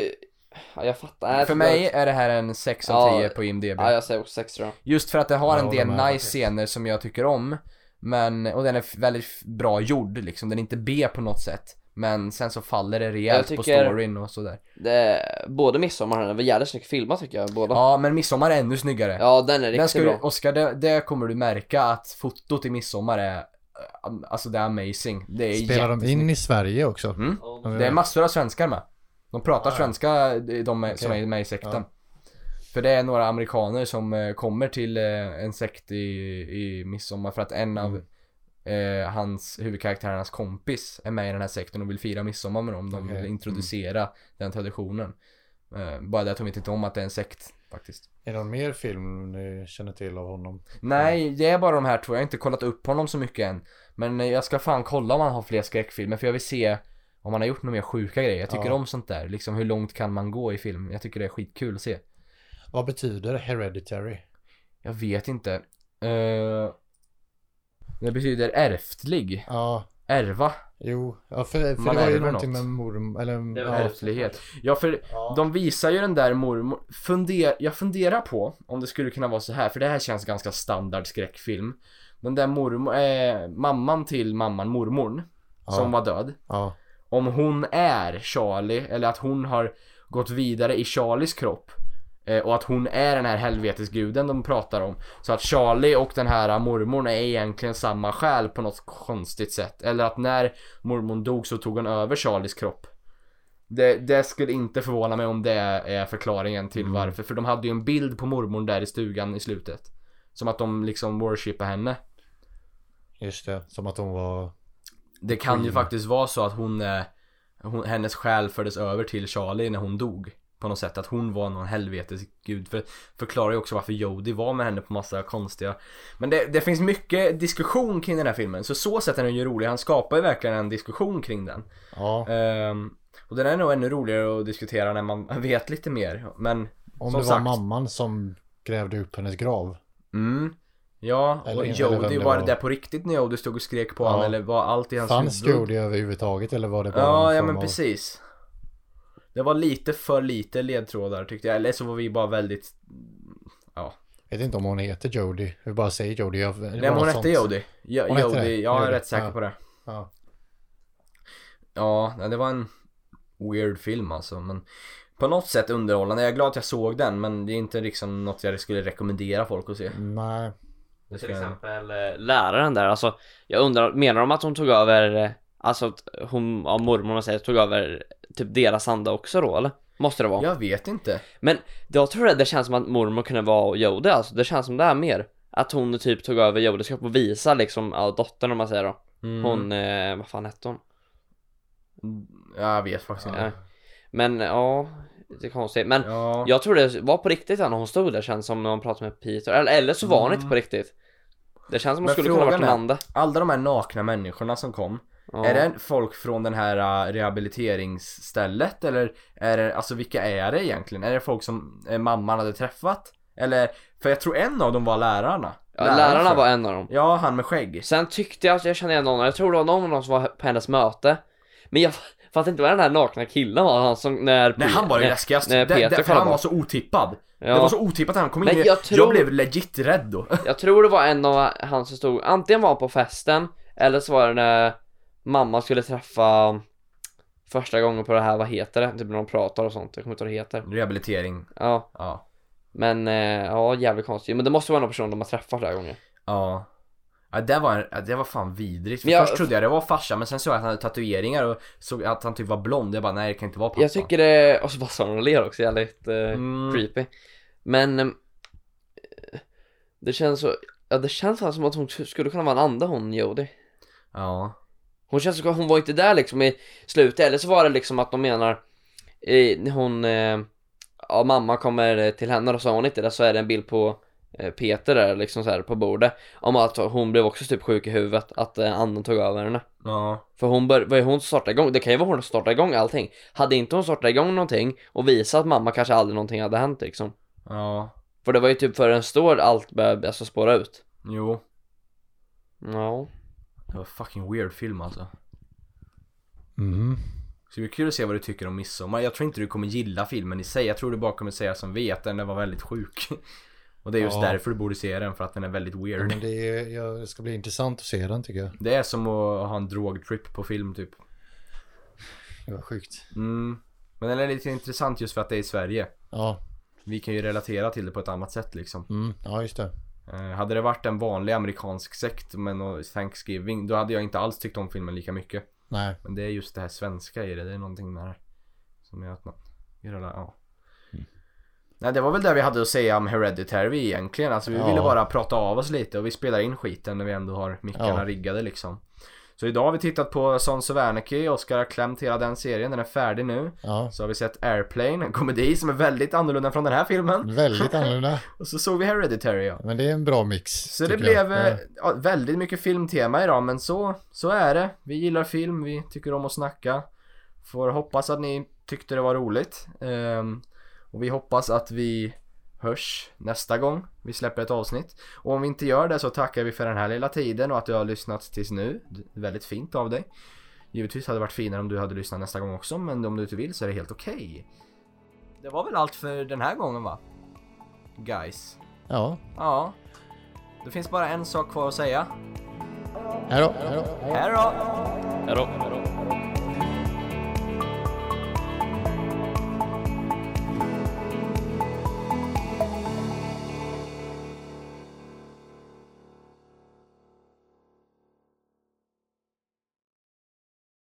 ja, jag fattar. Nej, För mig är det här en 6 av Ja, 10 på IMDB. Ja, jag säger också sex tror jag. Just för att det har Jag en del med nice scener som jag tycker om Men, och den är väldigt bra gjord liksom, den är inte B på något sätt Men sen så faller det rejält på storyn och sådär Det, både midsommar och den var jävligt snyggt filmat tycker jag, båda. Ja men Midsommar är ännu snyggare Ja, den är Den riktigt skulle, bra. Oscar, det, det kommer du märka att fotot i Midsommar är Alltså det är amazing Det är Spelar de in i Sverige också? Mm. Det är massor av svenskar med De pratar Ah, svenska, de är, som är med i sekten Ja. För det är några amerikaner som eh, kommer till eh, en sekt i, i midsommar för att en av Mm. Eh, hans huvudkaraktärernas kompis är med i den här sekten och vill fira midsommar med dem. De Okej. Mm. vill introducera den traditionen. Eh, bara det att de vet inte om att det är en sekt faktiskt. Är det någon mer film ni känner till av honom? Nej, det är bara de här två. Jag har inte kollat upp honom så mycket än. Men jag ska fan kolla om han har fler skräckfilmer för jag vill se om han har gjort några mer sjuka grejer. Jag tycker Ja. om sånt där. Liksom hur långt kan man gå i film? Jag tycker det är skitkul att se. Vad betyder hereditary? Jag vet inte. Eh, det betyder ärftlig. Ja, Ärva. jo. Ja, för, för Man det var ju någonting något. med morm... Eller... Det ja, var- Ärftlighet. Ja för Ja. de visar ju den där mormor. Funder, jag funderar på om det skulle kunna vara så här för det här känns ganska standard skräckfilm. Den där mormor, eh, mamman till mamman, mormorn. Som var död. ja. Om hon är Charlie eller att hon har gått vidare i Charlies kropp. Eh, Och att hon är den här helvetesguden de pratar om. Så att Charlie och den här mormorn är egentligen samma själ på något konstigt sätt. Eller att när mormorn dog så tog hon över Charlies kropp. Det, det skulle inte förvåna mig om det är förklaringen till varför. För de hade ju en bild på mormorn där i stugan i slutet. Som att de liksom worshipar henne. Just det, som att hon var... Det kan ju faktiskt vara så att hon, eh, hon, hennes själ fördes över till Charlie när hon dog. På något sätt, att hon var någon helvetes gud. För, förklarar ju också varför Jodie var med henne på massa konstiga Men det, det finns mycket diskussion kring den här filmen, så så sätt är den ju rolig. Han skapar ju verkligen en diskussion kring den. Ja, Ehm, och den är nog ännu roligare att diskutera när man vet lite mer. Men om det var sagt. mamman som grävde upp hennes grav. Mm. Ja, Eller- och Jodie, var var. det där på riktigt när Jodie stod och skrek på Ja. honom eller var allt i hans Fanns huvud? Jodie överhuvudtaget eller var det bara Ja, ja men av- precis. Det var lite för lite ledtrådar tyckte jag, eller så var vi bara väldigt Jag vet inte om hon heter Jodie. Vi bara säger Jodie. Jag, Nej men hon hette. Jodie. Jo, Hon Jodie, det? jag är rätt säker ja. på det. Ja. Ja, det var en weird film alltså men På något sätt underhållande, jag är glad att jag såg den men det är inte liksom något jag skulle rekommendera folk att se. Nej. Till exempel eh, läraren där, alltså jag undrar, menar de att hon tog över, eh, alltså att hon, av mormor säger, tog över typ deras anda också då eller? Måste det vara? Jag vet inte. Men jag tror att det känns som att mormor kunde vara Jodie alltså, det känns som det är mer Att hon typ tog över Jodies kropp och visa liksom, ja, dottern om man säger då Mm. Hon, eh, vad fan hette hon? Jag vet faktiskt inte. Ja. Men ja, det är konstigt, men Ja. jag tror det var på riktigt när hon stod där känns som när hon pratade med Peter, eller, eller så var hon inte på riktigt Det känns som hon Mm. Men skulle kunna varit ande Alla de här nakna människorna som kom ja. Är det folk från den här äh, rehabiliteringsstället eller är det, alltså vilka är det egentligen? Är det folk som eh, mamman hade träffat? Eller, för jag tror en av dem var lärarna ja, lärarna jag. var en av dem Ja, han med skägg Sen tyckte jag att jag kände igen någon, jag tror det var någon av dem som var på hennes möte Men jag fattar inte vad den här nakna killen var, han som när Nej han var ju läskigast, när det, Peter det, för kollade han var så otippad Ja. Det var så otippat att han kom in jag tror- blev legit rädd då Jag tror det var en av han som stod, antingen var han på festen Eller så var det när mamma skulle träffa Första gången på det här, vad heter det? Typ när de pratar och sånt, jag kommer inte ihåg vad det heter. Rehabilitering, Ja, ja. Men eh, ja jävligt konstigt, men det måste vara någon person de har träffat flera gånger. Ja. Ja det var, det var fan vidrigt, för jag- först trodde jag det var farsan men sen såg jag att han hade tatueringar och såg att han typ var blond, jag bara nej det kan inte vara pappa. Jag tycker det, och så bara sa han och ler också, jävligt eh, Mm. creepy. Men eh, Det känns så, ja det känns som att hon skulle kunna vara en ande hon Jodie. Ja Hon känns som att hon var inte där liksom i slutet, eller så var det liksom att de menar eh, Hon, eh, ja mamma kommer eh, till henne och så hon inte där så är det en bild på eh, Peter där liksom så här på bordet Om att hon blev också typ sjuk i huvudet, att eh, anden tog över henne. Ja. För hon bör, var ju hon startade igång, det kan ju vara hon som startade igång allting. Hade inte hon startat igång någonting och visat att mamma kanske aldrig någonting hade hänt liksom? Ja. För det var ju typ förrän står allt började alltså spåra ut. Jo. Ja Det var fucking weird film alltså Mhm. Så det är kul att se vad du tycker om Midsommar. Jag tror inte du kommer gilla filmen i sig. Jag tror du bara kommer säga som vet den, den var väldigt sjuk. Och det är just Ja. därför du borde se den, för att den är väldigt weird. Men det, är, ja, det ska bli intressant att se den tycker jag. Det är som att ha en drogtrip på film typ. Det var sjukt. Mm. Men den är lite intressant just för att det är i Sverige. Ja, Vi kan ju relatera till det på ett annat sätt liksom. mm, ja just det. Eh, hade det varit en vanlig amerikansk sekt med Thanksgiving, då hade jag inte alls tyckt om filmen lika mycket. Nej, Men det är just det här svenska i det, det är någonting med det. Som gör att man... Det, ja. Nej det var väl det vi hade att säga om Hereditary egentligen. Alltså vi Ja. ville bara prata av oss lite och vi spelar in skiten när vi ändå har mickarna Ja. riggade liksom. Så idag har vi tittat på Sons of Anarchy, Oscar har klämt hela den serien, den är färdig nu. ja. Så har vi sett Airplane, en komedi som är väldigt annorlunda från den här filmen. Väldigt annorlunda. Och så såg vi Hereditary ja. Men det är en bra mix. Så det blev eh, ja, väldigt mycket filmtema idag men så, så är det. Vi gillar film, vi tycker om att snacka. Får hoppas att ni tyckte det var roligt. Ehm, och vi hoppas att vi hörs nästa gång vi släpper ett avsnitt. Och om vi inte gör det så tackar vi för den här lilla tiden och att du har lyssnat tills nu. Väldigt fint av dig. Givetvis hade det varit finare om du hade lyssnat nästa gång också men om du inte vill så är det helt okej. Det var väl allt för den här gången va? Guys. Ja, Ja. Det finns bara en sak kvar att säga. hej då. Hej då. Hej då!